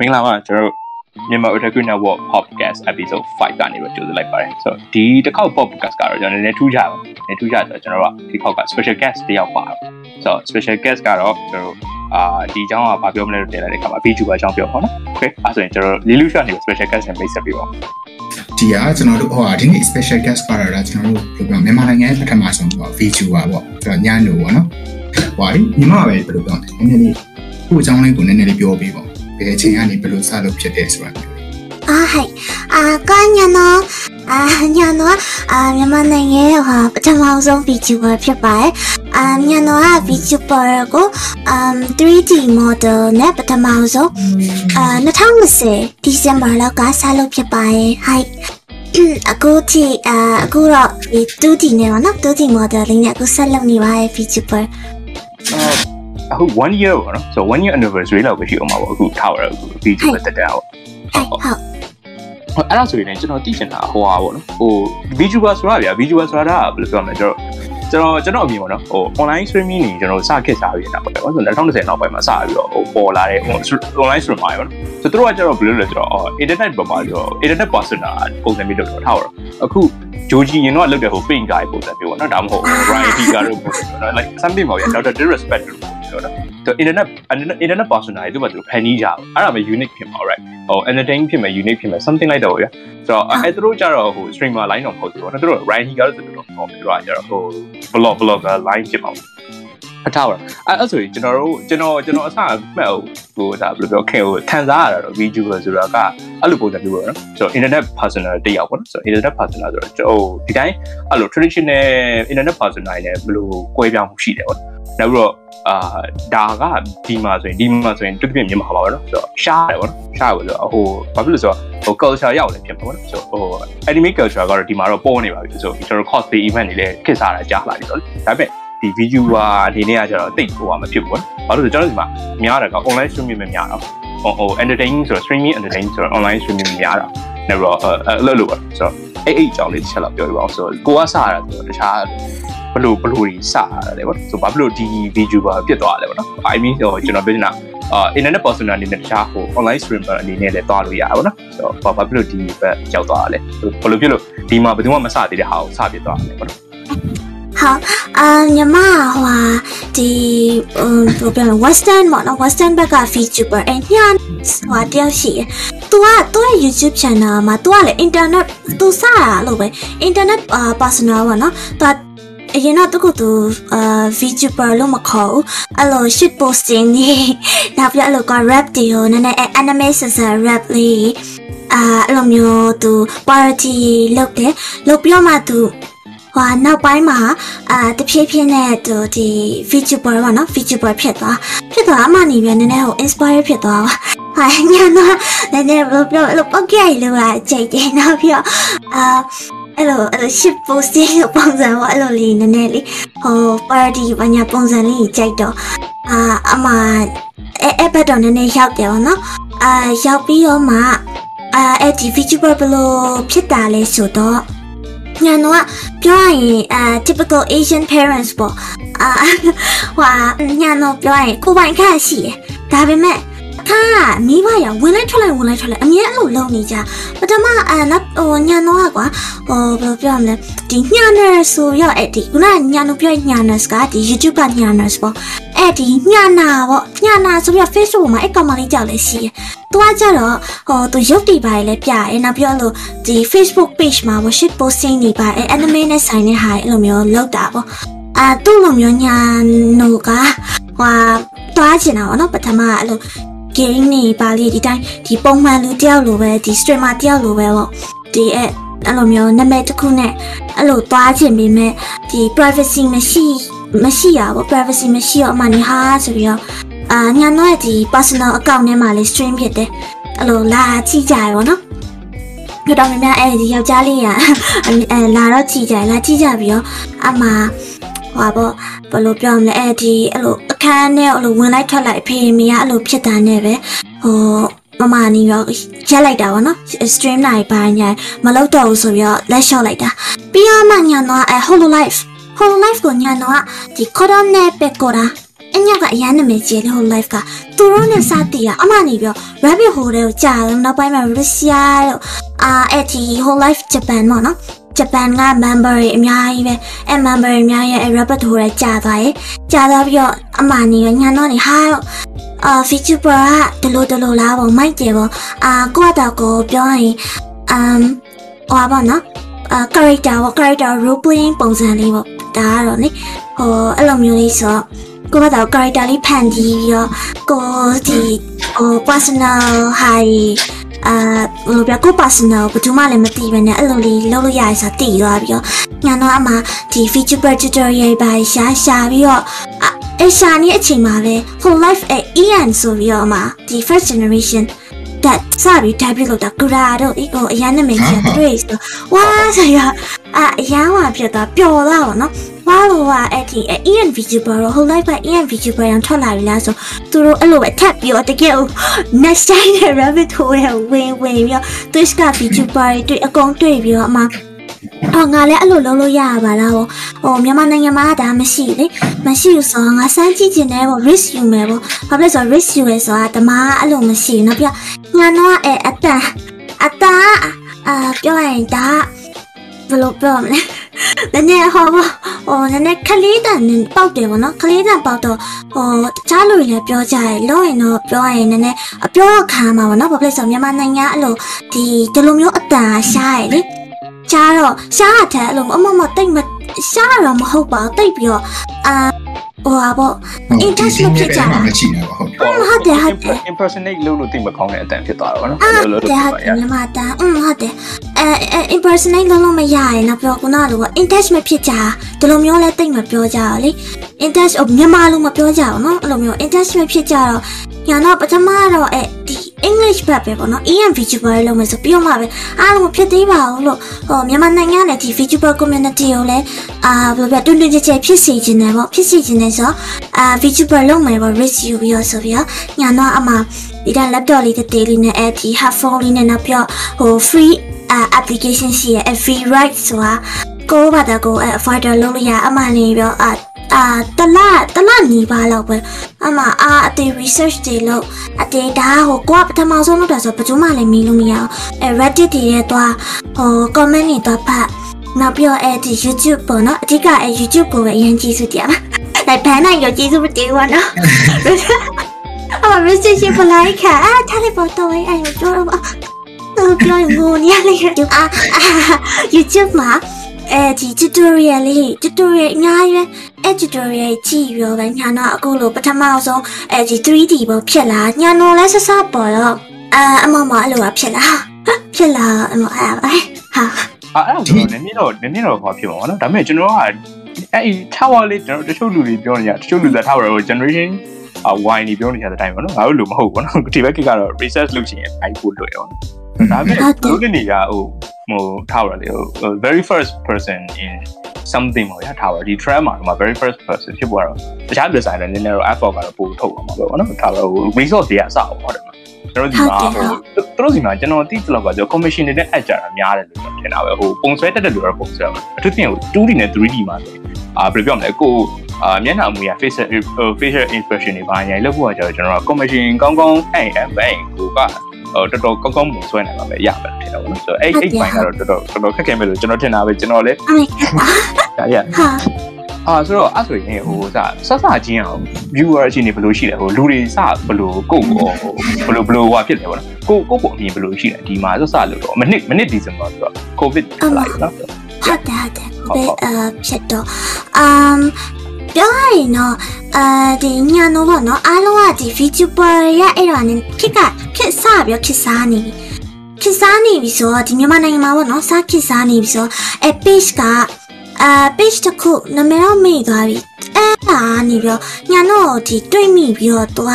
မင်္ဂလာပါကျွန်တော်တို့မြန်မာ Otaku Network Podcast Episode 5ကနေတော့ကြိုဆိုလိုက်ပါတယ်ဆိုတော့ဒီတစ်ခေါက် podcast ကတော့ကျွန်တော်နည်းနည်းထူးခြားပါနည်းထူးခြားဆိုတော့ကျွန်တော်တို့ကဒီခေါက်က special guest တယောက်ပါတော့ဆိုတော့ special guest ကတော့ကျွန်တော်တို့အာဒီအကြောင်းကဘာပြောမလဲလို့တင်လိုက်တဲ့အခါမှာ VTuber အကြောင်းပြောပါတော့ Okay အဲဆိုရင်ကျွန်တော်တို့ Lilusha နေ special guest နဲ့မိတ်ဆက်ပြီးပါဒီကကျွန်တော်တို့ဟိုဟာဒီနေ့ special guest ကတော့ကျွန်တော်တို့ဘယ်လိုပြောမြန်မာနိုင်ငံရဲ့ပထမဆုံးပေါ့ VTuber ပေါ့ကျွန်တော်ညနိုပေါ့နော်ဟိုဟာညီမပဲဘယ်လိုပြောလဲနည်းနည်းလေးခုအကြောင်းလေးကိုနည်းနည်းလေးပြောပေးပေါ့ ဘယ်အချိန်ကနေဘယ်လိုစလုပ်ဖြစ်တယ်ဆိုတာပြော။အာဟိုက်အာကညာနောအာညာနောအာမြန်မာနိုင်ငံရဲ့ဟာပထမဆုံး VTuber ဖြစ်ပါတယ်။အာညာနောက VTuber ကို um 3D model နဲ့ပထမဆုံးအာ2020ဒီဇင်ဘာလကစလုပ်ဖြစ်ပါတယ်။ဟိုက်အခုထိအအခုတော့ဒီ 2D နဲ့ပါနော် 2D model လေးနဲ့အခုဆက်လုပ်နေပါရဲ့ VTuber ။ အခု1 year ပေါ့နော်ဆို1 year anniversary လောက်ပဲရှိအောင်ပါပေါ့အခုထားရအခု VTuber တက်တယ်ဟုတ်ဟုတ်အဲ့ဒါဆိုရင်ကျွန်တော်သိချင်တာဟိုဟာပေါ့နော်ဟို VTuber ဆိုတာဗျာ VTuber ဆိုတာကဘယ်လိုပြောမလဲကျွန်တော်ကျွန်တော်ကျွန်တော်အမြင်ပေါ့နော်ဟို online streaming နေကျွန်တော်စခက်စားပြီးတာပေါ့ဆိုတော့2020နောက်ပိုင်းမှာစပြီးတော့ဟိုပေါ်လာတဲ့ online streamer ပေါ့နော်ဆိုတော့သူတို့ကကျတော့ဘယ်လိုလဲဆိုတော့ internet ပေါ်မှာကျတော့ internet persona ပုံစံမျိုးလုပ်တော့ထားတော့အခုဂျိုဂျီရင်တော့လုပ်တဲ့ဟို pink guy ပုံစံမျိုးပေါ့နော်ဒါမှမဟုတ် Ryan Higa တို့ပုံစံမျိုးနော် like something ပေါ့ဗျာ Dr. Disrespect တို့ပြောတာသူ internet internet persona တွေသူ့ဘာသူဖန်တီးကြအောင်အဲ့ဒါမှ unique ဖြစ်မှာ right ဟို entertain ဖြစ်မယ် unique ဖြစ်မယ် something like that ပေါ့ဗျာဆိုတော့အဲ့သူတို့ကြတော့ဟို streamer line တော့မဟုတ်ဘူးပေါ့နော်သူတို့ Ryan Higa တို့ဆိုတော့ဟိုသူတို့ကကြတော့ဟို blog blogger line ဖြစ်မှာ အထားပါအဲ့အဲ့ဆိုရင်ကျွန်တော်တို့ကျွန်တော်ကျွန်တော်အစမှတ်ဟိုဒါဘယ်လိုပြောခင်ဟိုခံစားရတာတော့ VTuber ဆိုတာကအဲ့လိုပုံစံမျိုးပေါ့နော်ဆိုတော့ internet personal တယောက်ပေါ့နော်ဆိုတော့ internet personal ဆိုတော့ဟိုဒီတိုင်းအဲ့လို traditional internet personal နဲ့ဘယ်လိုကွဲပြားမှုရှိတယ်ပေါ့နောက်ပြီးတော့အာဒါကဒီမှာဆိုရင်ဒီမှာဆိုရင်တူတူပြမြန်မာပါပါတော့ဆိုတော့ရှားတယ်ပေါ့နော်ရှားပါဆိုတော့ဟိုဘာဖြစ်လို့ဆိုတော့ဟို culture ရောက်လည်းဖြစ်မှာပေါ့နော်ဆိုတော့ဟို anime culture ကတော့ဒီမှာတော့ပေါ်နေပါပြီဆိုတော့ကျွန်တော် cosplay event တွေလည်းခက်စားတာကြားလာပြီဆိုတော့ဒါပေမဲ့ ဒီ viewer အနေနဲ့ကကျတော့တိတ်ဟိုဟာမဖြစ်ဘူးပေါ့နော်ဘာလို့လဲဆိုတော့ကျွန်တော်ဒီမှာများတာက online streaming ပဲများတာဟိုဟို entertaining ဆိုတော့ streaming entertaining ဆိုတော့ online streaming များတာနောက်တော့အဲ့လိုလိုပေါ့ဆိုတော့အဲ့အဲ့အကြောင်းလေးတစ်ချက်လောက်ပြောပြပါအောင်ဆိုတော့ကိုကစရတာဆိုတော့တခြားဘလို့ဘလို့ကြီးစရတယ်ပေါ့ဆိုဘာဖြစ်လို့ဒီ VTuber ဖြစ်သွားလဲပေါ့နော် I mean ဟိုကျွန်တော်ပြောနေတာအာ internet personal အနေနဲ့တခြားဟို online streamer အနေနဲ့လည်းတွားလို့ရပါဘောနော်ဆိုတော့ဘာဖြစ်လို့ဒီဘက်ရောက်သွားလဲဘလို့ဖြစ်လို့ဒီမှာဘယ်သူမှမစသေးတဲ့ဟာကိုစဖြစ်သွားတယ်ပေါ့နော် 好啊，ညီမဟိုဟာဒီဟိုဘယ်လို western ပေါ့နော် western ဘက်က VTuber အဲ့ညဟိုတယောက်ရှိတယ်။ तू ကသူ့ရဲ့ YouTube channel မှာ तू ကလည်း internet तू စတာလို့ပဲ internet personal ပေါ့နော်။ तू အရင်တော့တခုသူအာ VTuber လို့မခေါ်ဘူးအဲ့လို shit posting နေနောက်ပြီးအဲ့လိုက rap တွေရောနည်းနည်း anime ဆန်ဆန် rap လေးအာအဲ့လိုမျိုးသူ party လုပ်တယ်လုပ်ပြီးတော့မှသူ ဟိုနောက်ပိုင်းမှာအာတဖြည်းဖြည်းနဲ့သူဒီ VTuber ပေါ့နော် VTuber ဖြစ်သွားဖြစ်သွားအမှနေပြန်နည်းနည်းဟို inspire ဖြစ်သွားပါဟာညာတော့နည်းနည်းဘယ်လိုပြောလို့ပောက်ကြိုက်လို့อ่ะကြိတ်တယ်နောက်ပြီးတော့အာအဲ့လိုအဲ့လို ship posting ပုံစံပေါ့အဲ့လိုလေးနည်းနည်းလေးဟို party ဘာညာပုံစံလေးကြိုက်တော့အာအမအဲ့အဲ့ဘက်တော့နည်းနည်းရောက်တယ်ပေါ့နော်အာရောက်ပြီးတော့မှအာအဲ့ဒီ VTuber ဘယ်လိုဖြစ်တာလဲဆိုတော့ ညာတော့ပြောရရင်အာ typical Asian parents ပေါ့အာဟွာညာတော့ပြောရရင်ကိုပိုင်ခန့်ရှိတယ်ဒါပေမဲ့ ခါမိဘရဝင်လိုက်ထွက်လိုက်ဝင်လိုက်ထွက်လိုက်အမြဲအဲ့လိုလုပ်နေကြပထမအာနောက်ဟိုညာတော့ကွာဟိုဘယ်လိုပြောမလဲဒီညာနယ်ဆိုရောအဲ့ဒီခုနညာနိုပြောညာနယ်ကဒီ YouTube ကညာနယ်ပေါ့အဲ့ဒီညာနာပေါ့ညာနာဆိုပြီး Facebook မှာအဲ့ကောင်မလေးကြောက်လဲရှိတယ်သူကကြတော့ဟိုသူရုပ်တီပါလေပြရဲနောက်ပြောလို့ဒီ Facebook page မှာ worship posting တွေပါအဲ့ anime နဲ့ဆိုင်တဲ့ဟာအဲ့လိုမျိုးလောက်တာပေါ့အာသူ့လိုမျိုးညာနိုကဟွာတွားချင်တာပေါ့နော်ပထမအဲ့လို game နေပါလေဒီတိုင်းဒီပုံမှန်လူတယောက်လိုပဲဒီ streamer တယောက်လိုပဲပေါ့ဒီအဲ့အဲ့လိုမျိုးနာမည်တစ်ခုနဲ့အဲ့လိုသွားခြင်းပေမဲ့ဒီ privacy မရှိမရှိရပါဘူး privacy မရှိတော့အမှနေဟာဆိုပြီးတော့အာညာတော့ဒီ personal account ထဲမှာလေး stream ဖြစ်တယ်အဲ့လိုလာကြည့်ကြရပါတော့ပြတော်များများအဲ့ဒီယောက်ျားလေးကအဲလာတော့ကြည့်ကြလာကြည့်ကြပြီးတော့အမှ ဟွာပေါ့ဘယ်လိုပြောမလဲအဲ့ဒီအဲ့လိုအခန်းနဲ့အဲ့လိုဝင်လိုက်ထွက်လိုက်အဖေမေကအဲ့လိုဖြစ်တာနဲ့ပဲဟိုမမနီရောရက်လိုက်တာဗောနော် stream နိုင်ပါညာမလုပ်တော့ဘူးဆိုပြီးတော့လက်လျှော့လိုက်တာပြီးတော့မှညာတော့အဲ hololive hololive ကိုညာတော့ဒီ corona ပဲကိုတာအညကအရန်နာမည်ကြီးလေဟို live ကသူတို့နဲ့စတည်တာအမှနေပြီး rabbit hole တွေကိုကြာတယ်နောက်ပိုင်းမှာ Russia တို့အာအဲ့ဒီ whole life Japan ပေါ့နော် ဂျပန်က member တွေအများကြီးပဲအဲ member တွေအများကြီးအဲ rabbit hole တွေကြာသွားရဲ့ကြာသွားပြီးတော့အမှနေညာတော့နေဟာတော့အာ feature pro ကဒလိုဒလိုလားပေါ့မိုက်တယ်ပေါ့အာကိုယ့်အတော့ကိုပြောရင်အမ်ဟောပါနော်အာ character ပေါ့ character role playing ပုံစံလေးပေါ့ဒါကတော့နိဟိုအဲ့လိုမျိုးလေးဆိုတော့ကိုယ့်ဘာသာ character လေးဖန်တီးပြီးတော့ကိုဒီဟို personal high အာဟိုပြကို personal ဘယ်သူမှလည်းမသိဘဲနဲ့အဲ့လိုလေးလုပ်လို့ရရဆိုတည်သွားပြီးတော့ညာတော့အမှဒီ feature per tutorial ပါရှာရှာပြီးတော့အရှာနေအချိန်မှာပဲ whole life အဲ EN ဆိုပြီးတော့အမှဒီ first generation that စပြီး type လုပ်တာကူရာတို့ဒီကိုအရန်နာမည်ကြီးတွေ့ဆိုဝါဆိုရအအရန်ဝါဖြစ်သွားပျော်သွားပါတော့ follower အဲ့ဒီ EN VTuber ရော whole life က EN VTuber ရောထွက်လာပြီလားဆိုသူတို့အဲ့လိုပဲထပ်ပြီးတော့တကယ် next time နဲ့ rabbit hole ရဲ့ဝင်ဝင်ပြီးတော့ Twitch က VTuber တွေတွေ့အကုန်တွေ့ပြီးတော့အမှ။အော်ငါလည်းအဲ့လိုလုပ်လို့ရပါလားပေါ့။ဟိုမြန်မာနိုင်ငံမှာဒါမရှိလေ။မရှိဘူးဆိုတော့ငါစမ်းကြည့်ချင်တယ်ပေါ့ risk ယူမယ်ပေါ့။ဘာဖြစ်လဲဆိုတော့ risk ယူရဲဆိုတာဓမာအဲ့လိုမရှိဘူး။နောက်ပြငါတော့အဲအတန်အတန်အာပြောရရင်ဒါ ဘယ်လိုပြောမလဲနည်းနည်းဟောဟိုနည်းနည်းခလေးတန်ပေါက်တယ်ပေါ့နော်ခလေးတန်ပေါက်တော့ဟိုတခြားလူတွေလည်းပြောကြတယ်လို့ရင်တော့ပြောရင်နည်းနည်းအပြောတော့ခံမှာပေါ့နော်ဘာဖြစ်လဲဆိုတော့မြန်မာနိုင်ငံအဲ့လိုဒီဒီလိုမျိုးအတန်ရှားရလေရှားတော့ရှားတဲ့အဲ့လိုအမမတိတ်မရှားတော့မဟုတ်ပါဘူးတိတ်ပြီးတော့အာ ဟိုပါပေါ့ interact လုပ်ဖြစ်ကြတာမှရှိနေပါဟုတ်ဟုတ်တယ်ဟုတ်တယ် impersonate လုပ်လို့သိမကောင်းတဲ့အတန်ဖြစ်သွားတာပါနော်ဟုတ်တယ်ဟုတ်တယ်မြန်မာတန်อืมဟုတ်တယ်အဲ impersonate လုပ်လို့မရရင်တော့ပြောခုနလို interact မဖြစ်ကြဒီလိုမျိုးလဲတိတ်မပြောကြတော့လေ interact မြန်မာလိုမပြောကြဘူးနော်အဲ့လိုမျိုး interact မဖြစ်ကြတော့ညာတော့ပထမတော့အဲဒီ English ဘက်ပဲပေါ့နော် EM VTuber လုပ်မယ်ဆိုပြီးတော့မှပဲအားလုံးဖြစ်သေးပါဘူးလို့ဟိုမြန်မာနိုင်ငံနဲ့ဒီ VTuber community ကိုလည်းအာဘယ်လိုပြောတွင်တွင်ကြဲကြဲဖြစ်စေချင်တယ်ပေါ့ဖြစ်စေချင်တယ်နဲ့ဆိုအာ VTuber လုံးမယ်ပေါ့ risk ယူပြီးတော့ဆိုပြီးတော့ညာတော့အမှဒီက laptop လေးတစ်သေးလေးနဲ့အဲ့ဒီ headphone လေးနဲ့နောက်ပြီးဟို free application ရှိရဲ့ free ride ဆိုတာကိုဘာတကို fighter လုံးလို့ရအမှန်လေးပြောအာအာတလတလနီးပါလောက်ပဲအမအာအတေ research တွေလို့အတေဒါဟိုကိုကပထမဆုံးလုပ်တာဆိုဘယ်သူမှလည်းမီးလို့မရအောင်အဲ reddit တွေရဲ့သွားဟို comment တွေသွားဖတ် နောက်ပြီးတော့အဲ့ဒီ YouTube ပေါ့နော်အဓိကအဲ YouTube ကိုပဲအရင်ကြည့်စုတရားပါအဲဘန်နိုင်ရောကြည့်စုမတည်ဘူးနော်အော် restriction ပလိုက်ခါအာထားလိုက်ပေါ်တော့အဲ့အဲ့ပြောတော့ပါတော့ပြောရင်ငိုနေရလေအာ YouTube မှာအဲဒီ tutorial လေး tutorial အများကြီးပဲအဲ tutorial ကြည့်ရောပဲညာတော့အခုလိုပထမဆုံးအဲဒီ 3D ပေါ့ဖြစ်လာညာတော့လဲဆဆပေါ်တော့အာအမမအဲ့လိုပါဖြစ်လာဖြစ်လာအမအဲ့ဟာ အဲ့အဲ့ဒါဆိုတော့နည်းနည်းတော့နည်းနည်းတော့ဟောဖြစ်မှာဗောနော်ဒါပေမဲ့ကျွန်တော်ကအဲ့ဒီ tower လေးကျွန်တော်တချို့လူတွေပြောနေကြတချို့လူတွေ tower ကို generation အဝိုင်းနေပြောနေကြတဲ့အတိုင်းပေါ့နော်ငါတို့လူမဟုတ်ဘူးနော်ဒီဘက်ကိကတော့ research လုပ်ချင်ရင်အိုက်ဖို့လွယ်အောင်ဒါပေမဲ့တို့နေကဟိုဟို tower လေးဟို very first person in something ပေါ့ဗျာ tower ဒီ trend မှာတော့ very first person ဖြစ်ပေါ်တော့တခြား design လည်းနည်းနည်းတော့ effort ကတော့ပို့ထုတ်အောင်ပါပဲပေါ့နော် tower ဟို resource တွေကအစအောင်ဟုတ်တယ်မှာ ကျွန်တော်ဒီမှာဟိုသူတို့စီမှာကျွန်တော်တိတိလောက်ကကျွန်တော် commission တွေနဲ့အကြတာများတယ်လို့ထင်တာပဲဟိုပုံဆွဲတက်တဲ့လူတော့ပုံဆွဲမှာအထူးသဖြင့်ဟို 2D နဲ့ 3D မှာဆိုအာဘယ်လိုပြောမလဲကိုအာမျက်နှာအမူအရာ facial facial expression တွေပါညာလောက်ဖို့ကကျတော့ကျွန်တော်က commission ကောင်းကောင်းအဲ့အဲ့ဘယ်ကိုကဟိုတော်တော်ကောင်းကောင်းပုံဆွဲနိုင်မှာပဲရပါတယ်ထင်တာပေါ့နော်ဆိုတော့အဲ့အဲ့ပိုင်းကတော့တော်တော်တော်တော်ခက်ခဲမယ်လို့ကျွန်တော်ထင်တာပဲကျွန်တော်လည်းအမေကဒါရဟာ အာဆိုတော့အဲ့ဆိုရင်ဟိုစစစချင်းအောင် viewer အချင်းနေဘယ်လိုရှိလဲဟိုလူတွေစဘယ်လိုကိုယ့်ကိုဟိုဘယ်လိုဘယ်လိုဟွာဖြစ်လဲပေါ့နော်ကိုကိုယ့်ကိုအမြင်ဘယ်လိုရှိလဲဒီမှာစစလို့တော့မနစ်မနစ်ဒီဇင်ဘာဆိုတော့ covid လာပြီနော်ဟုတ်တယ်ဟုတ်တယ်ဘယ်အဖြစ်တော့အမ်ပြောရရင်တော့အဲဒီညာတော့ဗောနော်အားလုံးကဒီ VTuber ရအဲ့တော့ねခစ်ကခစ်စားပြီးခစ်စားနေပြီခစ်စားနေပြီဆိုတော့ဒီမြန်မာနိုင်ငံမှာဗောနော်စားခစ်စားနေပြီဆိုတော့အဲ page က အာ page တစ်ခုနာမည်တော့မေ့သွားပြီအဲ့ဒါနေပြီးတော့ညာတော့ဒီတွေ့မိပြီးတော့သူက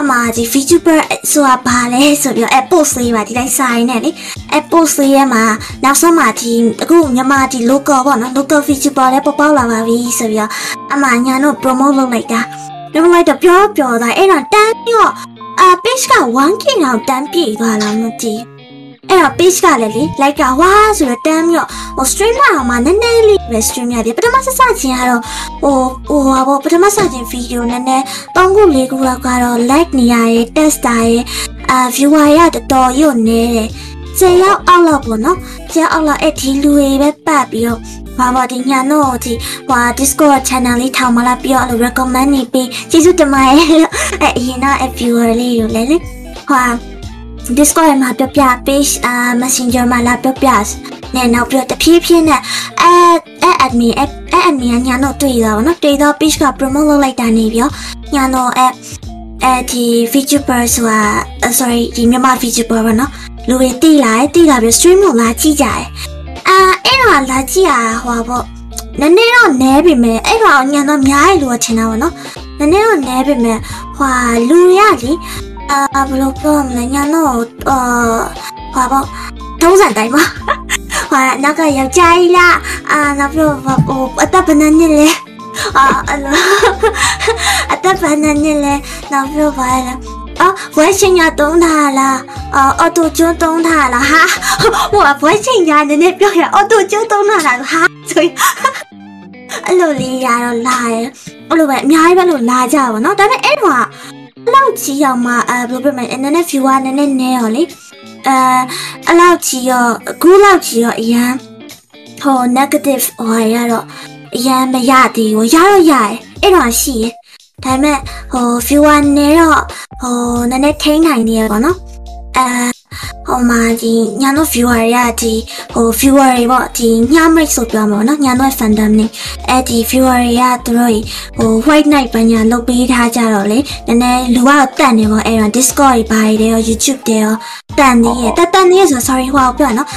အမဒီ VTuber ဆိုတာဘာလဲဆိုပြီးတော့အဲ post လေးပါဒီတိုင်းစာရင်းနဲ့လေအဲ post လေးရဲ့မှာနောက်ဆုံးမှာဒီအခုမြန်မာဒီ local ပေါ့နော် local VTuber လည်းပေါ်ပေါက်လာပါပြီဆိုပြီးတော့အမညာတို့ promote လုပ်လိုက်တာ promote လိုက်တော့ပြောပြောတာအဲ့တော့တန်းပြီးတော့အာ page က 1k လောက်တန်းပြည့်သွားလားမသိ အဲ့တော့ page ကလည်းလေ like ကဝါဆိုတော့တန်းပြီးတော့ဟို stream မှာမှနည်းနည်းလေးပဲ stream ရတယ်ပထမစစချင်းကတော့ဟိုဟိုဟာပေါ့ပထမစချင်း video နည်းနည်း၃ခု၄ခုလောက်ကတော့ like နေရရဲ့ test တာရဲ့အာ viewer ရတော်တော်ရုတ်နေတယ်ကျေရောက်အောက်လောက်ပေါ့နော်ကျေရောက်အောက်လောက်အဲ့ဒီလူတွေပဲပတ်ပြီးတော့ဘာမဒီညာတော့ဒီဟွာ Discord channel လေးထောင်မလာပြီးတော့အဲ့လို recommend နေပြီးကျေးဇူးတင်ပါတယ်အဲ့အရင်က viewer လေးကိုလည်းလေဟွာ Discord မှာပြပြ page အာ Messenger မှာလာပြပြနဲ့နောက်ပြီးတော့တဖြည်းဖြည်းနဲ့အဲအဲ admin အဲ admin ကညာတော့တွေ့တာပေါ့နော်တွေ့တော့ page က promote လုပ်လိုက်တာနေပြီးတော့ညာတော့အဲအဲဒီ VTuber ဆိုတာ sorry ဒီမြန်မာ VTuber ပေါ့နော်လူတွေတိလာတယ်တိလာပြီး stream ကိုလာကြည့်ကြတယ်အာအဲ့တော့လာကြည့်ရဟိုပေါ့နည်းနည်းတော့နဲပြီမဲ့အဲ့တော့ညာတော့များရလို့ထင်တာပေါ့နော်နည်းနည်းတော့နဲပြီမဲ့ဟွာလူရလေ အာဘယ်လိုပြောမလဲညာတော့အာဟွာပေါ့ထုံးစံတိုင်းပါဟွာနောက်ကယောက်ျားကြီးလားအာနောက်ပြီးတော့ဟိုအသက်ဘယ်နှစ်နှစ်လဲအာအဲ့လိုအသက်ဘယ်နှစ်နှစ်လဲနောက်ပြီးတော့ဘာလဲအော်ဘွဲရှင်ရတုံးထားလားအော်အော်တိုကျွန်းတုံးထားလားဟာဟိုကဘွဲရှင်ရနည်းနည်းပြောရအော်တိုကျွန်းတုံးထားလားဟာဆိုရင်အဲ့လိုလေးရတော့လာရအဲ့လိုပဲအများကြီးပဲလို့လာကြပါတော့ဒါပေမဲ့အဲ့တော့အဲ့ လောက်ကြီးအောင်မှအဲဘယ်လိုပြောမလဲနည်းနည်း viewer နည်းနည်းနဲရောလေအဲအဲ့လောက်ကြီးရောအခုလောက်ကြီးရောအရန်ဟို negative ဟိုရတော့အရန်မရသေးဘူးရတော့ရတယ်အဲ့တော့ရှိရဒါပေမဲ့ဟို viewer နဲတော့ဟိုနည်းနည်းထိန်းနိုင်နေရပါတော့အဲ ဟိုမှာဒီညာတို့ viewer ရဒီဟို viewer တွေပေါ့ဒီညမိတ်ဆိုပြောမှာပေါ့နော်ညာတို့ fandom နေအဲ့ဒီ viewer တွေကသူတို့ဟို white night ပညာလုပ်ပေးထားကြတော့လေနည်းနည်းလူကတော့တန်နေပေါ့အဲ့တော့ Discord တွေဘာတွေရော YouTube တွေရောတန်နေရတက်တန်နေရဆို sorry ဟိုပြောနော်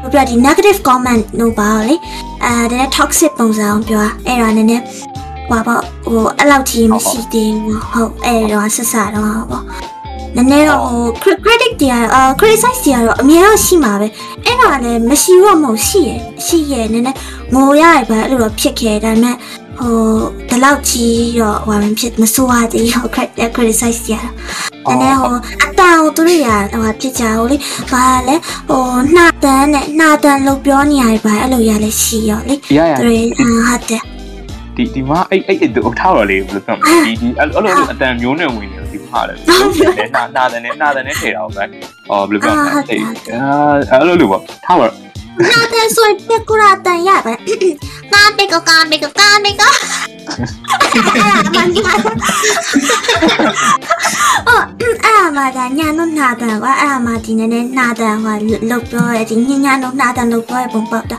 ဟိုပြောဒီ negative comment လို့ပါလေအဲဒါ toxic ပုံစံအောင်ပြောအဲ့တော့နည်းနည်းဟိုပေါ့ဟိုအဲ့လောက်ကြီးမရှိသေးဘူးဟုတ်အဲ့တော့ဆက်စတော့ပေါ့ နည်းနည်းတော့ဟို critic တွေအာ criticize တွေကတော့အများကြီးရှိမှာပဲအဲ့ဒါလည်းမရှိတော့မဟုတ်ရှိရရှိရနည်းနည်းငိုရရပဲအဲ့လိုတော့ဖြစ်ခဲ့ဒါပေမဲ့ဟိုဒီလောက်ကြီးတော့ဟိုမဖြစ်မဆိုးရသေးဟို criticize တွေကတော့နည်းနည်းဟိုအတောင်သူတို့ရဟိုဖြစ်ကြဟိုလေဘာလဲဟိုနှာတန်းနဲ့နှာတန်းလို့ပြောနေရပါအဲ့လိုရလဲရှိရောလေရရသူတွေဟုတ်တယ် ဒီဒီမှာအဲ့အဲ့အဲ့ထားတော့လေဘယ်လိုပြောမလဲဒီဒီအဲ့လိုလိုအတန်မျိုးနဲ့ဝင်နေလို့ဒီမှာလေနာနာတယ်နဲ့နာတယ်နဲ့ထည့်တာဟုတ်ကဲ့အော်ဘယ်လိုပြောမလဲအဲ့အဲ့လိုလိုပေါ့ထားပါနာတဲ့ ဆိုရင်ပြကူရာတန်ရပဲနာပေကကာပေကကာပေကအဲ့ဒါမှညာအော်အဲ့ဒါမှဒါညာတော့နာတယ်ကွာအဲ့ဒါမှဒီနည်းနည်းနာတယ်ဟိုလုတ်ပြောရဒီညညာတော့နာတယ်လုတ်ပြောရပုံပေါက်တာ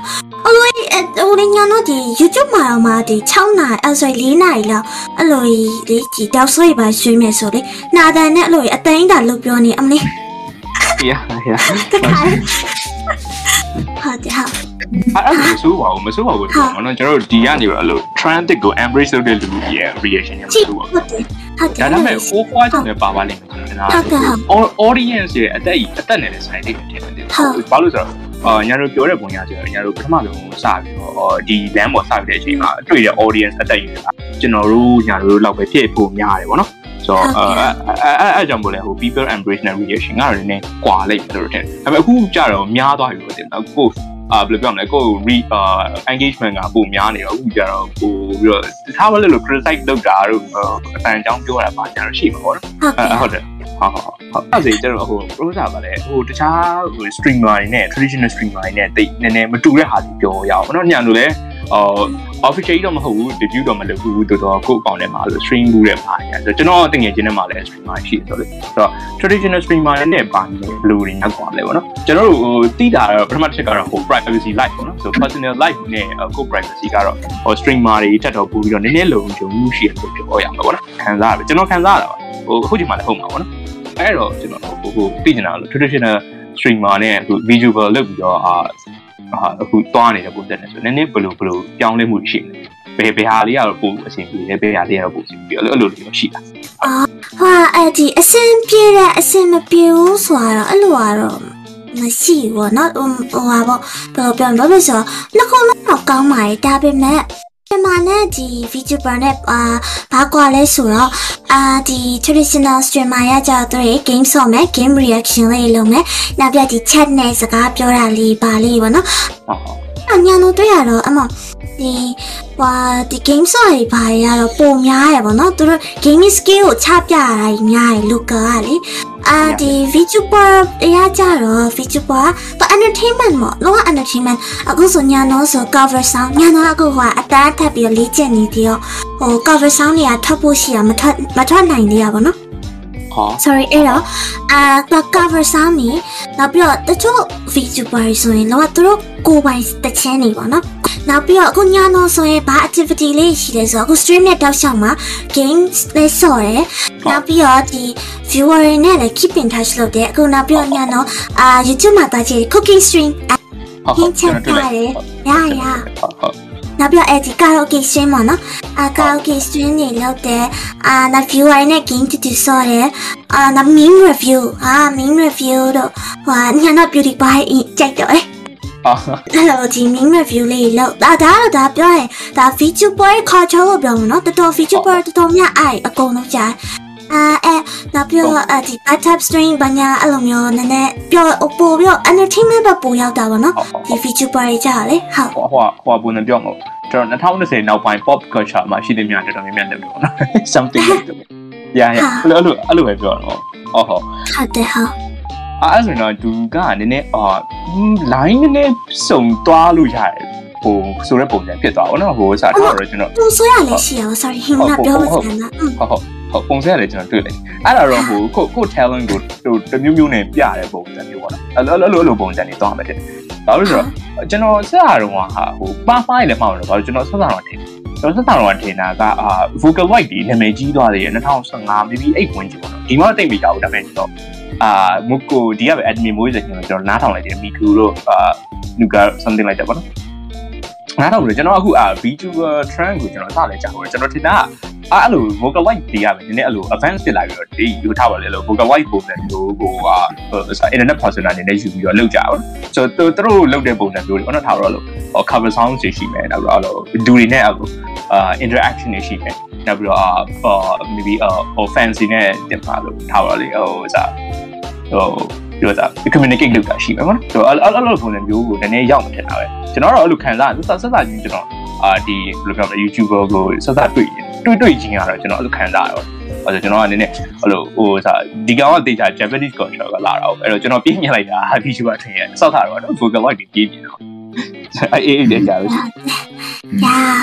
အလိုဟိုလေညာတော့ဒီ YouTube မှာတော့မှဒီ6နာရီအဲ့ဆို4နာရီလောက်အဲ့လိုလေဒီတောက်ဆွေးပါရွှေ့မယ်ဆိုလေနာတယ်နဲ့အဲ့လိုအသိန်းတာလုတ်ပြောနေအမလေးရရတခါလေ ဟုတ်တယ်ဟုတ်အဲ့ဒါမဆိုးပါဘူးမဆိုးပါဘူးကျွန်တော်ကျွန်တော်ဒီကနေပြီးအဲ့လို transit ကို embrace လုပ်တဲ့လူရဲ့ reaction တွေမကြည့်ဆိုးပါဟုဘူးတ်တယ်ဟုတ်တယ်ဒါပေမဲ့ four four ကြောင့်လည်းပါပါလိမ့်မယ်ကျွန်တော်ဟုတ်ကဲ့ဟုတ် audience ရဲ့အသက်အသက်နဲ့လည်းဆိုင်နေတယ်ထင်တယ်ဘာလို့ဆိုတော့အာညာတို့ပြောတဲ့ပုံရဆိုတော့ညာတို့ပထမဆုံးစပြီးတော့ဒီ land ပေါ်စပြီးတဲ့အချိန်မှာတွေ့တဲ့ audience အသက်ရည်ကကျွန်တော်တို့ညာတို့လောက်ပဲဖြစ်ဖို့များတယ်ဗောနော် ဆိုတော့အဲအဲအဲကြောင့်မို့လဲဟို people embrace နဲ့ reaction ကလည်းနည်းကွာလိုက်တယ်လို့ထင်တယ်ဒါပေမဲ့အခုကြတော့များသွားပြီလို့ထင်တယ်ကိုအာဘယ်လိုပြောမလဲကို re engagement ကပုံများနေတော့အခုကြတော့ကိုပြီးတော့တခြားဘာလဲလို့ criticize လုပ်တာတို့အတန်အကြောင်းပြောရတာပါကြတော့ရှိမှာပေါ့နော်ဟုတ်တယ်ဟုတ်ဟုတ်ဟုတ်အဲ့ဒါကျွန်တော်ဟို producer ပါလေဟိုတခြားဟို streamer တွေနဲ့ traditional streamer တွေနဲ့တိတ်နည်းနည်းမတူတဲ့ဟာတွေပြောရအောင်နော်ညံတို့လည်း အော် official တော့မဟုတ်ဘူး debut တော့မလုပ်ဘူးတော်တော်ကိုယ့်အကောင့်ထဲမှာလို့ stream ဘူးတဲ့ပါညာဆိုကျွန်တော်တကယ်ချင်းထဲမှာလည်း streamer ရှိတယ်ဆိုလို့ဆိုတော့ traditional streamer တွေနဲ့ပါနေဘလူတွေညက်ကွာလဲပေါ့နော်ကျွန်တော်တို့ဟိုတိတာတော့ပထမတစ်ချက်ကတော့ဟို privacy life ပေါ့နော်ဆို personal life နဲ့ကို privacy ကတော့ဟို streamer တွေထက်တော့ပို့ပြီးတော့နည်းနည်းလုံခြုံမှုရှိတယ်လို့ပြောရမှာပေါ့နော်ခံစားရတယ်ကျွန်တော်ခံစားရတာပါဟိုအခုချိန်မှလည်းဟုတ်မှာပေါ့နော်အဲ့တော့ကျွန်တော်ဟိုဟိုသိနေတာလို့ traditional streamer နဲ့အခု visual လုပ်ပြီးတော့အာ အခုတွားနေတဲ့ပုံစံနဲ့ဆိုနည်းနည်းဘယ်လိုဘယ်လိုပြောင်းလဲမှုရှိလဲဘယ်ဘယ်ဟာလေးကတော့ပို့အဆင်ပြေတယ်ဘယ်ဟာလေးကတော့ပို့အဆင်ပြေအဲ့လိုအဲ့လိုမျိုးရှိတာ ဟာအဲ့ဒီအစင်ပြေတဲ့အစင်မပြေဘူးဆိုတော့အဲ့လိုကတော့မရှိဘူးเนาะဟိုဟိုဟာပေါ့ဘယ်လိုပြောမလဲဆိုတော့နှစ်ခုလုံးတော့ကောင်းပါရဲ့ဒါပေမဲ့ မြန်မာနဲ့ဒီ VTuber နဲ့အာဘာကွာလဲဆိုတော့အာဒီ traditional streamer ရကြတော့ game ဆော့မယ် game reaction လေးလုပ်မယ်နောက်ပြဒီ chat နဲ့စကားပြောတာလေးပါလေးပေါ့နော်ဟုတ်ဟုတ် အညာတော့တွေ့ရတော့အမဒီဟွာဒီ game ဆော့ရေးပါရတော့ပုံများရပေါ့နော်သူတို့ gaming skill ကိုချပြရတာကြီးများတယ် local ကလေအာဒီ VTuber တရားကြတော့ VTuber က entertainment ပေါ့လောက entertainment အခုဆိုညာတော့ဆို cover sound ညာတော့အခုဟိုအတန်းထပ်ပြီးတော့လေ့ကျင့်နေသေးရောဟို cover sound တွေကထွက်ဖို့ရှိရမထွက်မထွက်နိုင်သေးရပါတော့ဟော sorry အဲ့တော့အာ cover sound နေနောက်ပြီးတော့တချို့ VTuber တွေဆိုရင်လောကသူတို့ကိုယ်ပိုင်တခြင်းနေပါတော့နောက်ပြီးတော့အခုညတော့ဆိုရင်ဘာ activity လေးရှိလဲဆိုတော့အခု stream နဲ့တောက်လျှောက်မှာ game လေးဆော်တယ်နောက်ပြီးတော့ဒီ viewer တွေနဲ့လည်း keep in touch လုပ်တယ်အခုနောက်ပြီးတော့ညတော့အာ YouTube မှာတာကြည့် cooking stream ဟုတ်ဟုတ်ကျွန်တော်တွေ့လိုက်ရရဟုတ်ဟုတ် နောက်ပြီးတော့အဲ့ဒီကာရိုကေရှင်းပေါ့နော်အာကာရိုကေရှင်းနေလောက်တယ်အာနာ viewer နဲ့ game တူတူဆော့တယ်အာနာ main review အာ main review တော့ဟိုညာတော့ beauty by ကြိုက်တော့လေအော်အဲ့လိုဒီ main review လေးလောက်ဒါဒါတော့ဒါပြောရင်ဒါ feature boy ခေါ်ချောလို့ပြောမှာနော်တော်တော် feature boy တော်တော်များအဲ့အကုန်လုံးကြား အာအဲနောက်ပြီးတော့အဲဒီ bathtub stream ဘာညာအဲ့လိုမျိုးနည်းနည်းပြောပို့ပြီးတော့ entertainment ဘက်ပို့ရောက်တာပေါ့နော်ဒီ feature boy တွေကြားလေဟုတ်ဟိုဟိုဟိုပုံနဲ့ပြောမှာကျွန်တော်2020နောက်ပိုင်း pop culture မှာရှိတဲ့များတော်တော်များများလုပ်တော့နော် something like that ရရအဲ့လိုအဲ့လိုပဲပြောတော့ဟုတ်ဟုတ်ဟုတ်တယ်ဟုတ်အဲ့ဆိုတော့သူကနည်းနည်းအာ line နည်းနည်းစုံသွားလို့ရတယ်ဟိုဆိုတဲ့ပုံစံဖြစ်သွားပါတော့ဟိုစားတော့ကျွန်တော်သူဆိုရလည်းရှိအောင် sorry ဟင်းကပြောလို့စမ်းတာอืมဟုတ်ဟုတ် ဟုတ်ပုံစံလည်းကျွန်တော်တွေ့လိုက်အဲ့ဒါတော့ဟိုကိုကို talent ကိုဟိုတမျိုးမျိုးနဲ့ပြတဲ့ပုံစံမျိုးပေါ့နော်အဲ့လိုအဲ့လိုအဲ့လိုပုံစံတွေသွားမှတဲ့ဘာလို့လဲဆိုတော့ကျွန်တော်ဆက်ရတော့ဟာဟိုပါဖိုင်လည်းမှားတော့ဘာလို့ကျွန်တော်ဆက်ရတော့တင်ကျွန်တော်ဆက်ရတော့တင်တာကအာ vocal white ဒီနာမည်ကြီးသွားတယ်2015 maybe 8ဝင်ကြီးပေါ့နော်ဒီမှာတိတ်မိကြဘူးဒါပေမဲ့တော့အာမုကိုဒီကပဲ admin မိုးစကျွန်တော်ကျွန်တော်နားထောင်လိုက်တယ်မီကူတို့အာ nuka something like that ပေါ့နော် နားထောင်လို့ကျွန်တော်အခုအာ VTuber trend ကိုကျွန်တော်စလဲကြာတော့ကျွန်တော်ထင်တာအဲ့လို vocal white တွေရမယ်နည်းနည်းအဲ့လို advance ဖြစ်လာပြီးတော့ဒီယူထားပါလေလို့ vocal white ပုံစံမျိုးကိုဟာ internet persona အနေနဲ့ယူပြီးတော့လောက်ကြအောင်ဆိုတော့သူတို့လောက်တဲ့ပုံစံမျိုးတွေကတော့ထားတော့လို့ cover sound တွေရှိမယ်နောက်ပြီးတော့ဒူတွေနဲ့အဲ့လိုအာ interaction တွေရှိမယ်နောက်ပြီးတော့အာ maybe ဟို fancy နဲ့တင်ပါလို့ထားပါလေဟိုစားဟို ပြောတာ communicate လုပ်တာရှိမယ်ပေါ့နော်ဆိုတော့အဲ့လိုပုံစံမျိုးကိုနည်းနည်းရောက်မှထင်တာပဲကျွန်တော်တော့အဲ့လိုခံစားဆက်ဆက်ချင်းကျွန်တော်အာဒီဘယ်လိုပြောမလဲ YouTuber ကိုဆက်ဆက်တွေ့တွေ့တွေ့ချင်းကတော့ကျွန်တော်အဲ့လိုခံစားရတယ်အဲ့တော့ကျွန်တော်ကနည်းနည်းအဲ့လိုဟိုစာဒီကောင်ကတေချာ Japanese culture ကလာတော့အဲ့တော့ကျွန်တော်ပြင်းပြလိုက်တာ VTuber ထင်ရစောက်တာတော့ vocal white ပြင်းပြတော့ အဲ့အေးအေးလေးကြာလို့ရာ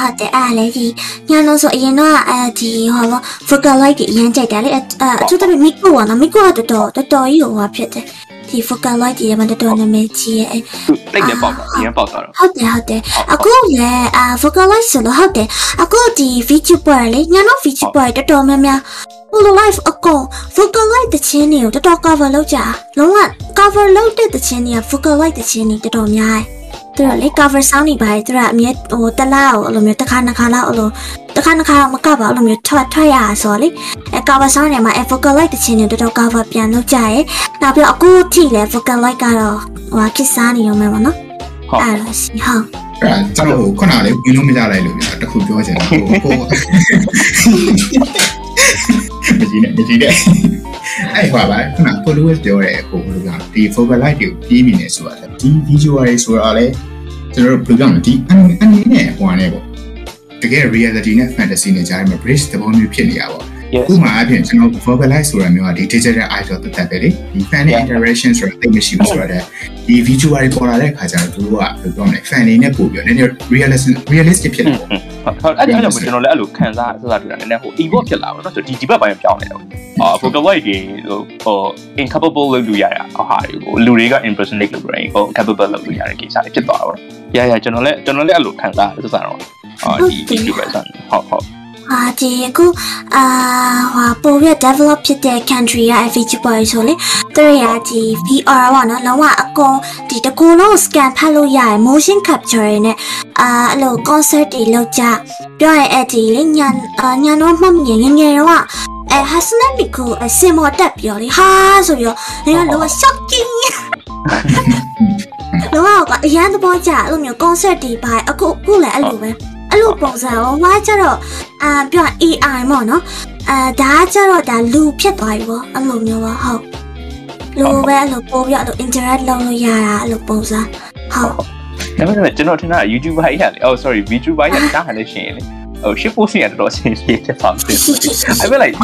ဟုတ်တယ်အားလေဒီညလုံးဆိုအရင်တော့အဲဒီဟောလို့ vocal light ကြီးအရင်ကြိုက်တယ်လေအအထူးသဖြင့် micro ကနော် micro ကတော်တော်တော်တော်ကြီးဟိုဟာဖြစ်တယ်ဒီ vocal light ကြီးကမှတော်တော်နာမည်ကြီးရဲ့သူတိတ်နေပေါက်တော့အရင်ပေါက်တော့ဟုတ်တယ်ဟုတ်တယ်အခုလည်းအာ vocal light ဆိုလို့ဟုတ်တယ်အခုဒီ VTuber လေညလုံး VTuber တော်တော်များများ full life အကုန် vocal light တခြင်းတွေကိုတော်တော် cover လုပ်ကြလုံးဝ cover လုပ်တဲ့တခြင်းတွေက vocal light တခြင်းတွေတော်တော်များတယ် သူတို့လေ cover sound တွေပါတယ်သူတို့ကအမြဲဟိုတလားကိုအဲ့လိုမျိုးတစ်ခါနှစ်ခါလောက်အဲ့လိုတစ်ခါနှစ်ခါတော့မကပါဘူးအဲ့လိုမျိုးထွက်ထွက်ရတာဆိုတော့လေအဲ cover sound တွေမှာအဲ vocal light တခြင်းတွေတော်တော် cover ပြန်လုပ်ကြရဲနောက်ပြီးတော့အခုထိလဲ vocal light ကတော့ဟိုခစ်စားနေရုံပဲပေါ့နော်ဟုတ်အဲ့ဒါစီဟုတ်အဲ့ဒါကျွန်တော်ခုနကလေဝင်လို့မကြလိုက်လို့ပြတခုပြောချင်တာဟိုဟို မကြည့်နဲ့မကြည့်နဲ့အဲ့ဟိုပါခုန followers ပြောတဲ့ဟိုဘယ်လိုပြောဒီ focal light ကိုပြေးမိနေဆိုတာဒီ video တွေဆိုတာလေကျွန်တော်တို့ဘယ်လိုပြောမလဲဒီအနေနဲ့ဟိုအနေပေါ့တကယ် reality နဲ့ fantasy နဲ့ကြားမှာ bridge သဘောမျိုးဖြစ်နေတာပေါ့ yes ဥပမာအဖြစ်ကျွန်တော် verbalize ဆိုတာမျိုးကဒီ digital idol တက်တက်ပဲလေဒီ fan interaction ဆိုတာသိမရှိဘူးဆိုတော့ဒီ visual တွေပေါ်လာတဲ့အခါကျတော့သူတို့ကဘယ်လိုပြောမလဲ fan တွေနဲ့ပို့ပြီးတော့နည်းနည်း realistic realistic ဖြစ်တယ်ပေါ့ဟုတ်ဟုတ်အဲ့ဒါကြောင့်ကျွန်တော်လည်းအဲ့လိုခံစားဆက်စားတွေ့တာနည်းနည်းဟို evolve ဖြစ်လာပါတော့ဆိုဒီဒီဘက်ပိုင်းပြောင်းနေတယ်အာ vocal white တွေဟိုဟို incapable လုပ်လို့ရရအဟာဟိုလူတွေက impersonate လုပ်လို့ရရင်ဟို capable လုပ်လို့ရတဲ့ကိစ္စတွေဖြစ်သွားတာပေါ့ရရကျွန်တော်လည်းကျွန်တော်လည်းအဲ့လိုခံစားဆက်စားတော့အာဒီ YouTube ပဲဆန်ဟုတ်ဟုတ် အာဒီအခုအာဟိုပိုပြီး develop ဖြစ်တဲ့ country က VTuber ဆိုလေသူတို့ရာဒီ VR ပေါ့နော်လုံးဝအကုန်ဒီတကူလုံး scan ဖတ်လို့ရတယ် motion capture တွေနဲ့အာအဲ့လို concert တွေလုပ်ကြပြောရင်အဲ့ဒီလေညာအာညာတော့မှတ်မြင်ငယ်ငယ်တော့အဲ Hassan Miku အစင်မော်တက်ပြောလေဟာဆိုပြီးတော့နေကလော shocking လောကအရန်သဘောကျအဲ့လိုမျိုး concert တွေပါအခုအခုလည်းအဲ့လိုပဲ အဲ့လိုပုံစံဟိုဟာကျတော့အာပြော AI ပေါ့နော်အာဒါကကျတော့ဒါလူဖြစ်သွားပြီပေါ့အဲ့လိုမျိုးပါဟုတ်လူပဲအဲ့လိုပို့ပြီးအဲ့လို interact လုပ်လို့ရတာအဲ့လိုပုံစံဟုတ်ဒါပေမဲ့ကျွန်တော်ထင်တာ YouTuber ကြီးကလေ oh sorry VTuber ကြီးကတားဟန်လို့ရှိရင်လေ ဟို ship posting ကတော်တော်အဆင်ပြေတဲ့ပါပဲ I feel like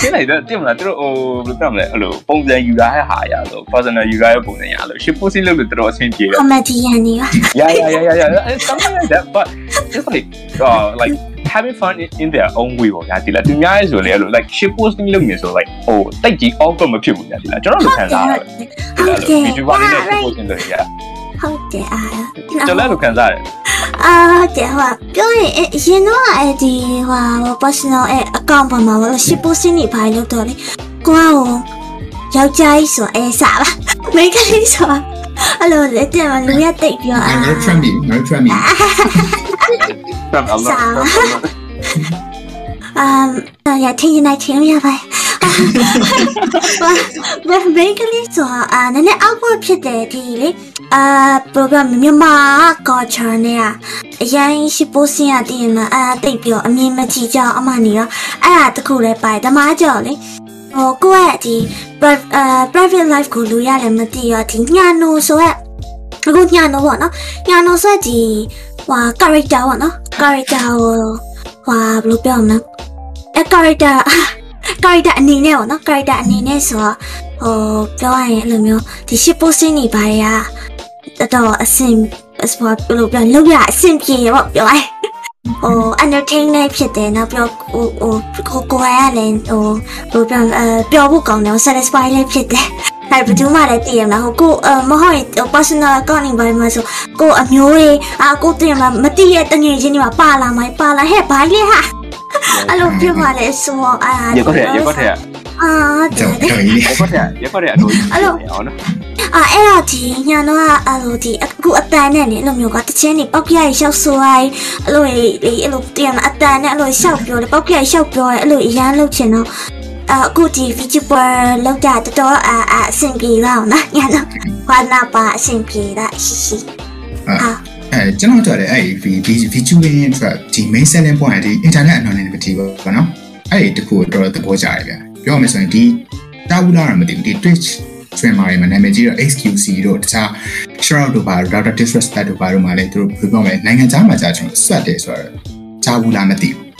ခင်းလိုက်တော့တင်မလားသူတို့ဟိုဘယ်လိုပြောမလဲအဲ့လိုပုံစံယူရတဲ့ဟာရလို့ personal ယူရတဲ့ပုံစံရလို့ ship posting လုပ်လို့တော်တော်အဆင်ပြေတယ် comedian နေပါ yeah yeah yeah yeah yeah it's something like that but just like uh like having fun in, in their own way ပေါ့ညာဒီလားသူများရဲ့ဆိုလေအဲ့လို like ship posting လုပ်နေဆို like ဟိုတိတ်ကြီး awkward မဖြစ်ဘူးညာဒီလားကျွန်တော်တို့ခံစားရတယ်ဟုတ်တယ် VTuber တွေနဲ့ ship posting လုပ်ရ ဟုတ်တယ်အာကျွန်တော်လည်းခံစားရတယ်အာတဲ့ဟိုပြောရင်အရင်တော့အဲ့ဒီဟို personal အဲ့ account ပေါ်မှာလို့ ship posting နေပါလို့တော့လေကိုကဟိုယောက်ျားကြီးဆိုအဲစားပါမိန်းကလေးဆိုအဲ့လိုလက်တင်မလူရတိတ်ပြောအာငါတို့ trend ပြီငါ တို့ trend ပြီ from a lot from a lot အမ်ရထင်းနေထင်းရပါဘာဘယ်ကလေးဆိုအာနည်းနည်းအောက်ပေါ်ဖြစ်တယ်ဒီလေအာ program မြန်မာ culture နဲ့အရင်ရှိပိုးစင်းရတည်မှာအာတိတ်ပြောအမြင်မကြည့်ကြအမှနေတော့အဲ့ဒါတခုလည်းပါတယ်ဓမ္မကြော်လေဟိုကိုယ့်ရဲ့ဒီ pri- အာ private life ကိုလူရတယ်မသိရောဒီညာနိုဆိုရက်အခုညာနိုပေါ့နော်ညာနိုဆိုရက်ဒီဟွာ character ပေါ့နော် character ကိုဟွာဘယ်လိုပြောမလဲ အဲ character character အနေနဲ့ပေါ့နော် character အနေနဲ့ဆိုတော့ဟိုပြောရရင်အဲ့လိုမျိုးဒီ ship posting နေပါရတော်တော်အဆင်စပေါ်ဘယ်လိုပြောလောက်ရအဆင်ပြေပေါ့ပြောရရင်ဟို entertain လေးဖြစ်တယ်နောက်ပြောဟိုဟိုကိုကိုရလည်းဟိုဘယ်လိုပြောအဲပြောဖို့ကောင်းတယ် satisfy လေးဖြစ်တယ်အဲ့ဘယ်သူမှလည်းတည်ရမလားဟိုကိုအမဟုတ်ရင် personal account နေပါမှာဆိုကိုအမျိုးတွေအာကိုတည်ရမှာမတည်ရတငယ်ချင်းတွေမှာပါလာမိုင်းပါလာဟဲ့ဘာလဲဟာ အဲ့လိုပြောပါလေဆိုတော့အာရက်ခွက်ရက်ခွက်ရက်အာကြောတဲ့က်ကြောက်ကြီးရက်ခွက်ရက်ရက်ခွက်ရက်အလို့အောင်နော်အာအဲ့တော့ဒီညာတော့အဲ့လိုဒီအခုအတန်နဲ့လေအဲ့လိုမျိုးကတချင်းနေပောက်ပြရရှောက်ဆိုရိုင်းအဲ့လိုလေအဲ့လိုတင်အတန်နဲ့အဲ့လိုရှောက်ပြောတယ်ပောက်ပြရရှောက်ပြောတယ်အဲ့လိုအရန်လုပ်ချင်တော့အခုဒီ VTuber လောက်တာတော်တော်အာအဆင်ပြေတော့နော်ညာတော့ဘာနာပါအဆင်ပြေတာရှိရှိအာ အဲကျွန်တော်တို့လည်းအဲ့ဒီ VTuber ရဲ့ track ဒီ main selling point ကဒီ internet anonymity ပေါ့နော်အဲ့ဒီတခုတော့သဘောကျတယ်ဗျပြောရမယ်ဆိုရင်ဒီတာဘူးလာမသိဘူးဒီ Twitch streamer တွေမှာနာမည်ကြီးတော့ XQC တို့တခြား shout out တို့ပါ Dr. Disrespect တို့ပါတို့မှာလည်းသူတို့ဘယ်ပြောမလဲနိုင်ငံခြားမှာကြာကျွန်တော်ဆွတ်တယ်ဆိုတော့ကြားဘူးလားမသိဘူး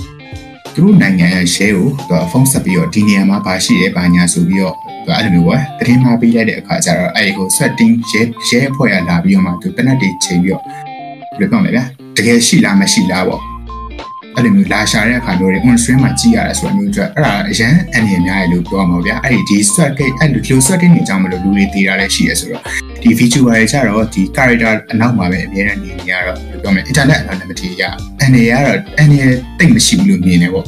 သူတို့နိုင်ငံရဲ့ share ကိုသူကဖုန်းဆက်ပြီးတော့ဒီနေရာမှာဘာရှိရဲဘာညာဆိုပြီးတော့သူအဲ့လိုမျိုးပဲတရင်မှာပေးလိုက်တဲ့အခါကျတော့အဲ့ဒီကို sweating ရဲရဲဖွဲ့ရလာပြီးတော့မှသူပနက်တွေချိန်ပြီးတော့ ဘယ်လိုပြောမလဲဗျာတကယ်ရှိလားမရှိလားပေါ့အဲ့လိုမျိုးလာရှာတဲ့အခါမျိုးတွေ on stream မှာကြည့်ရတာဆိုတော့မျိုးအတွက်အဲ့ဒါအရန်အနေအများရလို့ပြောမှာဗျာအဲ့ဒီဒီ sweat ကိအဲ့လို sweating နေကြမလို့လူတွေတည်တာလည်းရှိရဆိုတော့ဒီ feature တွေကြတော့ဒီ character အနောက်မှာပဲအများနဲ့နေနေရတော့ဘယ်လိုပြောမလဲ internet anonymity ရအနေရတော့အနေတိတ်မရှိဘူးလို့မြင်နေပေါ့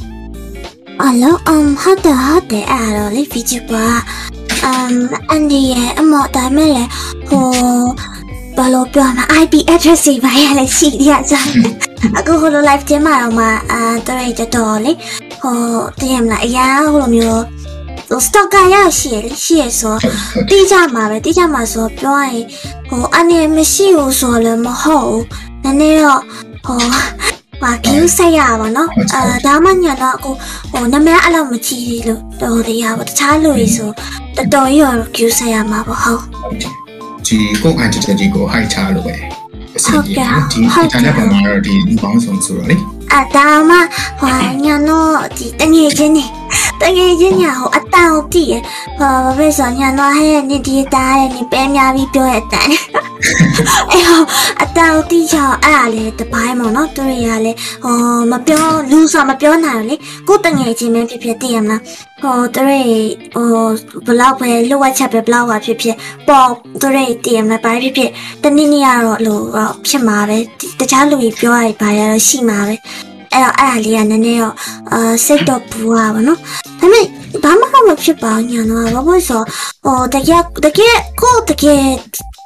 အလောအမ်ဟုတ်တယ်ဟုတ်တယ်အဲ့တော့လေ VTuber အမ်အန်ဒီရဲ့အမော်ဒါမဲ့လေဟို ဘာလို့ပြောမှာ IP address တွေပါရလဲရှိရကြအခုဟိုလို live တင်မှာတော့မှအာတော်ရတော်တော်လေဟိုတည်ရမလားအရာဟိုလိုမျိုးဟို stock ကရရှိရလေရှိရဆိုဟုတ်ဟုတ်တိကျမှာပဲတိကျမှာဆိုပြောရရင်ဟိုအနေမရှိဘူးဆိုလည်းမဟုတ်ဘူးနည်းနည်းတော့ဟိုပါ view ဆက်ရပါတော့အာဒါမှညတော့အခုဟိုနာမည်အဲ့လောက်မကြည့်လို့တော်တရားပေါ့တခြားလူတွေဆိုတော်တော်ရော view ဆက်ရမှာပေါ့ဟုတ် ဒီကို entity ကြီးကို high ချလို့ပဲအစီအစဉ်ဒီ internet ပေါ်မှာတော့ဒီလူပေါင်းစုံဆိုတော့လေအဒါမှဟိုညာတော့ဒီတငယ်ချင်းနေတငယ်ချင်းညာဟိုအတန်ဟုတ်တည်ရဟိုဘာပဲဆိုညာတော့ဟဲ့နေဒီတားရဲ့နေပဲများပြီးပြောရတဲ့အတန်အဲ့ဟိုအတန်ဟုတ်တည်ချောင်းအဲ့ဒါလေတပိုင်းပေါ့နော်သူတွေကလေဟိုမပြောလူဆိုမပြောနိုင်ဘူးလေကိုတငယ်ချင်းပဲဖြစ်ဖြစ်တည်ရမလား ဟိုသူတွေဟိုဘလောက်ပဲလှုပ်ဝက်ချက်ပဲဘလောက်ပါဖြစ်ဖြစ်ပေါ်သူတွေတည်ရမလားဘာဖြစ်ဖြစ်တနည်းနည်းကတော့လို့ဖြစ်မှာပဲတခြားလူကြီးပြောရဘာရတော့ရှိမှာပဲအဲ့တော့အဲ့ဒါလေးကနည်းနည်းတော့အာစိတ်တော့ပူရပါတော့ဒါပေမဲ့ဘာမှမဖြစ်ပါဘူးညာတော့ဘာလို့ဆိုဟိုတကယ်တကယ်ကိုတကယ်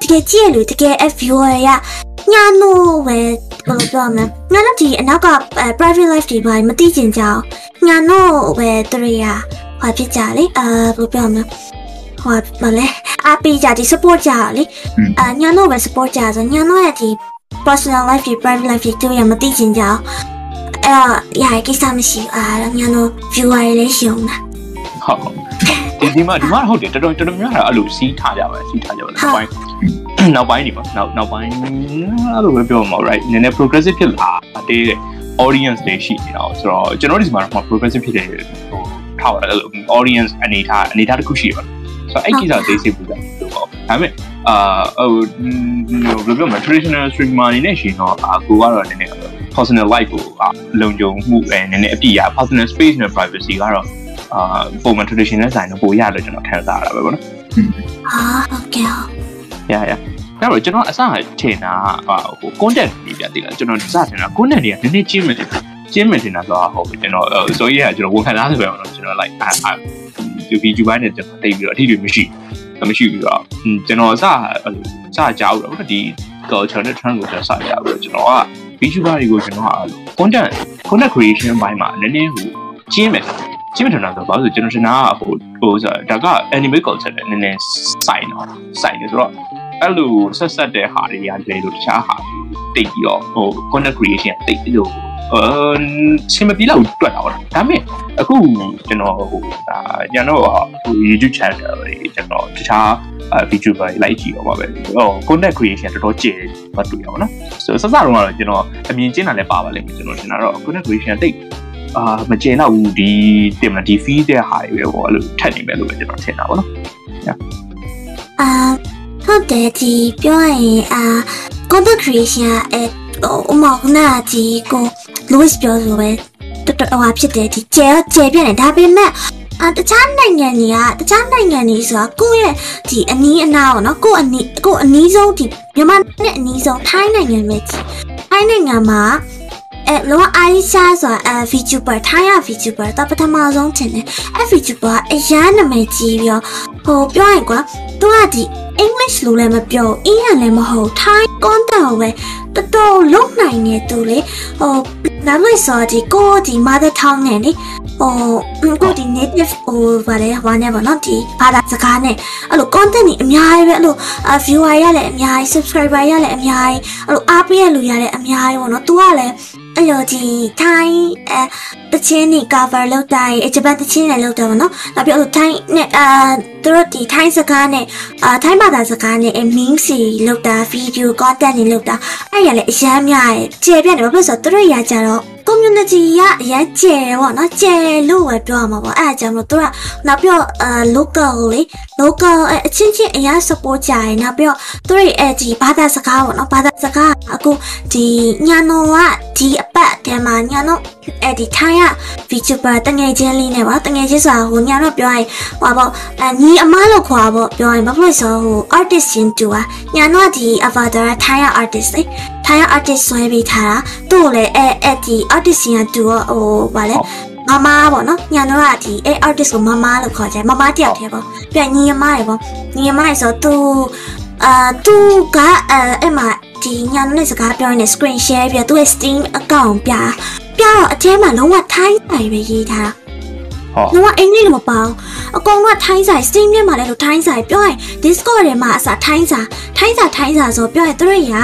တကယ်ကြည့်လို့တကယ် F viewer ရညာနိုးပဲဘယ်လိုပြောမလဲညာတော့ဒီအနောက်က private life တွေဘာမသိကျင်ကြအောင်ညာနိုးပဲသူတွေက ဟောဖြစ်ကြလေအာဘယ်လိုပြောမလဲဟောဘာလဲအပီကြဒီ support ကြလေအာညာနိုးပဲ support ကြဆိုညာနိုးရဲ့ဒီ personal life တွေ private life တွေသူရမသိကျင်ကြအောင်အဲ့တော့ရရကိစ္စမရှိဘူးအာညတို့ viewer တွေလည်းရှုံတာဟုတ်ဟုတ်ဒီဒီမှာဒီမှာဟုတ်တယ်တော်တော်တော်တော်များများအဲ့လိုစီးထားကြပါစီးထားကြပါနောက်ပိုင်းနောက်ပိုင်းဒီမှာနောက်နောက်ပိုင်းအဲ့လိုပဲပြောမှာ right နည်းနည်း progressive ဖြစ်လာတဲ့ audience တွေရှိနေတာဆိုတော့ကျွန်တော်ဒီမှာတော့ progressive ဖြစ်တဲ့ဟို ထောက်အဲ့လို audience အနေထားအနေထားတစ်ခုရှိပါတယ်ဆိုတော့အဲ့ကိစ္စသိစေဘူးကြလို့ပေါ့ဒါပေမဲ့အာဟိုဘယ်လိုပြောမလဲ traditional streamer အနေနဲ့ရှင်တော့အကူကတော့နည်းနည်း personal life ကိုလုံခြုံမှုပဲနည်းနည်းအပြည့်ရ personal space နဲ့ privacy ကတော့အာပုံမှန် traditional ဆိုင်တော့ပိုရလို့ကျွန်တော်ခံစားရတာပဲပေါ့နော်အာဟုတ်ကဲ့ဟုတ်ရရအဲ့တော့ကျွန်တော်အစထင်တာဟို content တွေပြတိလားကျွန်တော်စထင်တာ content တွေကနည်းနည်းကျင်းမယ် ကျင်းမယ်ထင်တာဆိုတော့ဟုတ်ကျွန်တော်ဆိုရကျွန်တော်ဝန်ခံသားဆိုပဲပေါ့နော်ကျွန်တော် like အာဒီ video ဘိုင်းနဲ့ကျွန်တော်တိတ်ပြီးတော့အထီးတွေမရှိမရှိပြီးတော့ကျွန်တော်အစစကြောက်တော့ဒီ culture နဲ့ trend ကိုကျွန်တော်စကြောက်ပြီးတော့ကျွန်တော်က VTuber တွေကိုကျွန်တော်က content content creation ဘိုင်းမှာနည်းနည်းဟိုကျင်းမယ်ကျင်းထင်တာဆိုဘာလို့ကျွန်တော်ရှင်နာဟိုဟိုဆိုတာဒါက anime culture နဲ့နည်းနည်းစိုက်တော့စိုက်နေဆိုတော့အဲ့လိုဆက်ဆက်တဲ့ဟာတွေကလည်းလို့တခြားဟာတိတ်ပြီးတော့ဟို content creation တိတ်ပြီးတော့ အဲချင်းမပြီးလောက်တွက်တာပေါ့ဒါပေမဲ့အခုကျွန်တော်ဟိုဒါကျွန်တော်ဟို YouTube channel တွေကျွန်တော်တခြား VTuber တွေလိုက်ကြည့်တော့ပါပဲဟို content creation တော်တော်ကျယ်မတွေ့ရပါတော့ဆိုစစတော့ကတော့ကျွန်တော်အမြင်ကျင်းတာလည်းပါပါလိမ့်မယ်ကျွန်တော်ထင်တာတော့ content creation တိတ်အာမကျင်တော့ဘူးဒီတင်မဒီ fee တဲ့ဟာတွေပဲပေါ့အဲ့လိုထက်နေမယ်လို့ပဲကျွန်တော်ထင်တာပေါ့နော်အာဟုတ်တယ်ဒီပြောရရင်အာ content creation အဲဟိုဥမာကနာဒီကို Louis ပြောဆိုပဲတော်တော်ဟွာဖြစ်တယ်ဒီကျဲကျဲပြနေဒါပေမဲ့အာတခြားနိုင်ငံတွေကတခြားနိုင်ငံတွေဆိုတာကိုယ့်ရဲ့ဒီအနီးအနားပေါ့နော်ကိုယ့်အနီးကိုယ့်အနီးဆုံးဒီမြန်မာနဲ့အနီးဆုံးထိုင်းနိုင်ငံပဲကြည့်ထိုင်းနိုင်ငံမှာအဲလောအိုင်ရှာဆိုတာအဲ VTuber ထိုင်းရ VTuber တော့ပထမဆုံးထင်တယ်အဲ VTuber ကအရန်နာမည်ကြီးပြီးတော့ဟိုပြောရင်ကွာသူကဒီ English လို့လည်းမပြောအင်းရလည်းမဟုတ်ထိုင်း content ကိုပဲတော်တော်လုံနိုင်နေသူလေဟို နာမည်ဆိုဒီကိုဒီ mother tongue နဲ့လေဟိုကိုဒီ native ဟိုဗါလဲဟိုနဲ့ပေါ့နော်ဒီဘာသာစကားနဲ့အဲ့လို content တွေအများကြီးပဲအဲ့လို viewer ရလည်းအများကြီး subscriber ရလည်းအများကြီးအဲ့လိုအားပေးရလူရလည်းအများကြီးပေါ့နော် तू ကလည်း အဲ့လိုဒီထိုင်းအဲတချင်းနေ cover လုပ်တာအဂျပန်တချင်းနဲ့လုပ်တာပေါ့နော်နောက်ပြီးအဲ့လိုထိုင်းနဲ့အာသူတို့ဒီထိုင်းစကားနဲ့အာထိုင်းဘာသာစကားနဲ့ meme စီလုပ်တာ video content တွေလုပ်တာအဲ့ရလည်းအရမ်းများတယ်ကျေပြတ်တယ်ဘာဖြစ်လို့ဆိုတော့သူတို့ရကြတော့ community ရအရန်ကျယ်ပေါ့နော်ကျယ်လို့ပဲပြောရမှာပေါ့အဲ့အကြောင်းလို့သူကနောက်ပြီးတော့အာ local လေ local အချင်းချင်းအရန် support ကြရနောက်ပြီးတော့သူတို့ရဲ့ဒီဘာသာစကားပေါ့နော်ဘာသာစကားအခုဒီညာနောကဒီအပတ်တဲမှာညာနောအဲ့ဒီထိုင်းရ VTuber တငယ်ချင်းလေးနဲ့ပေါ့တငယ်ချင်းဆိုတာဟိုညာတော့ပြောရင်ဟိုပေါ့အညီအမားလို့ခေါ်ပါပေါ့ပြောရင်ဘာဖြစ်လို့ဆိုဟို artist ရှင်တူอ่ะညာတော့ဒီ avatar ထိုင်းရ artist လေထိုင်းရ artist ဆွဲပေးထားတာသူ့ကိုလည်းအဲ့အဲ့ဒီ artist ရှင်ကတူဟိုဗာလဲမမပေါ့နော်ညာတော့ကဒီအဲ့ artist ကိုမမလို့ခေါ်ကြတယ်မမတယောက်တည်းပေါ့ပြန်ညီအမားရပေါ့ညီအမားရဆိုသူအာသူကအဲအဲ့မှာဒီညာနဲ့စကားပြောနေ screen share ပြသူ့ရဲ့ Steam account ပြပြတော့အထဲမှာလုံးဝထိုင်းဆိုင်ပဲရေးထားတာဟုတ်လုံးဝအင်္ဂလိပ်လိုမပေါအောင်အကောင်ကထိုင်းဆိုင် Steam ထဲမှာလည်းလို့ထိုင်းဆိုင်ပြောရင် Discord ထဲမှာအစားထိုင်းစာထိုင်းစာထိုင်းစာဆိုပြောရင်သူတို့က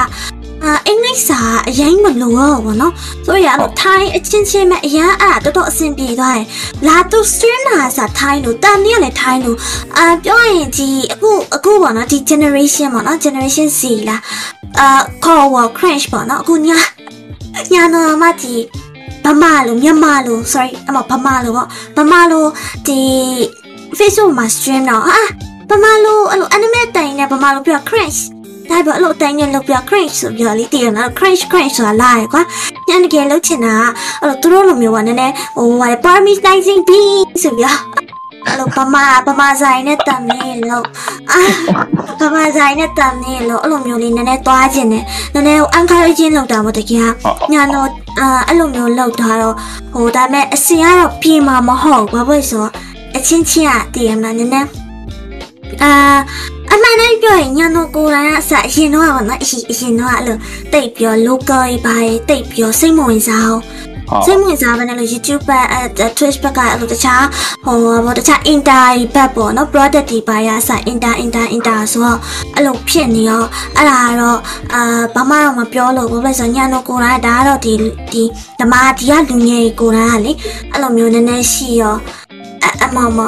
အာအင်္ဂလိပ်စာအရင်မလို့တော့ဘောနော်ဆိုရအဲ့လိုထိုင်းအချင်းချင်းပဲအရန်အဲ့တော်တော်အဆင်ပြေသွားတယ်လာသူ stream လာစာထိုင်းလို့တန်နေရလည်းထိုင်းလို့အာပြောရင်ဒီအခုအခုပေါ့နော်ဒီ generation ပေါ့နော် generation C လာအာ call wall crash ပေါ့နော်အခုညာညာတော့မှဒီဗမာလိုမြန်မာလို sorry အမဗမာလိုပေါ့ဗမာလိုဒီ Facebook မှာ stream တော့ဟာဗမာလိုအဲ့လို anime တိုင်နေဗမာလိုပြော crash ဒါပေမဲ့အဲ့လိုတိုင်နေလို့ပြော crash ဆိုပြောလေးတည်ရနော် crash crash ဆိုတာလာရကွာညနေကလှုပ်ချင်တာအဲ့လိုသူတို့လိုမျိုးကနည်းနည်းဟိုဟာ parameterizing b ဆိုပြောအဲ့လိုပမာပမာဆိုင်နဲ့တမ်းနေလို့အာပမာဆိုင်နဲ့တမ်းနေလို့အဲ့လိုမျိုးလေးနည်းနည်းသွားခြင်းနဲ့နည်းနည်းဟို encouraging လုပ်တာပေါ့တကယ်ဟုတ်ဟုတ်ညာတော့အာအဲ့လိုမျိုးလောက်ထားတော့ဟိုဒါပေမဲ့အစင်ကတော့ပြေမှာမဟုတ်ဘာဖြစ်ဆိုအချင်းချင်းอ่ะတည်ရမလားနည်းနည်း အာအမှန်တမ်းပြောရင်ညာတော့ကိုယ်တိုင်ကအစအရင်တော့ကပေါ့နော်အရင်အရင်တော့အဲ့လိုတိတ်ပြော local ကြီးပါတိတ်ပြောစိတ်မဝင်စားအောင်စိတ်ဝင်စားပဲနဲ့လို့ YouTube ဘက်အဲ Twitch ဘက်ကအဲ့လိုတခြားဟိုဘောတခြား inter ဘက်ပေါ့နော် product တွေပါရအစား inter inter inter ဆိုတော့အဲ့လိုဖြစ်နေရောအဲ့ဒါကတော့အာဘာမှတော့မပြောလို့ဘာလို့လဲဆိုတော့ညနိုကိုယ်တိုင်ဒါကတော့ဒီဒီဓမ္မဒီကလူငယ်ကိုယ်တိုင်ကလေအဲ့လိုမျိုးနည်းနည်းရှိရော အအမမ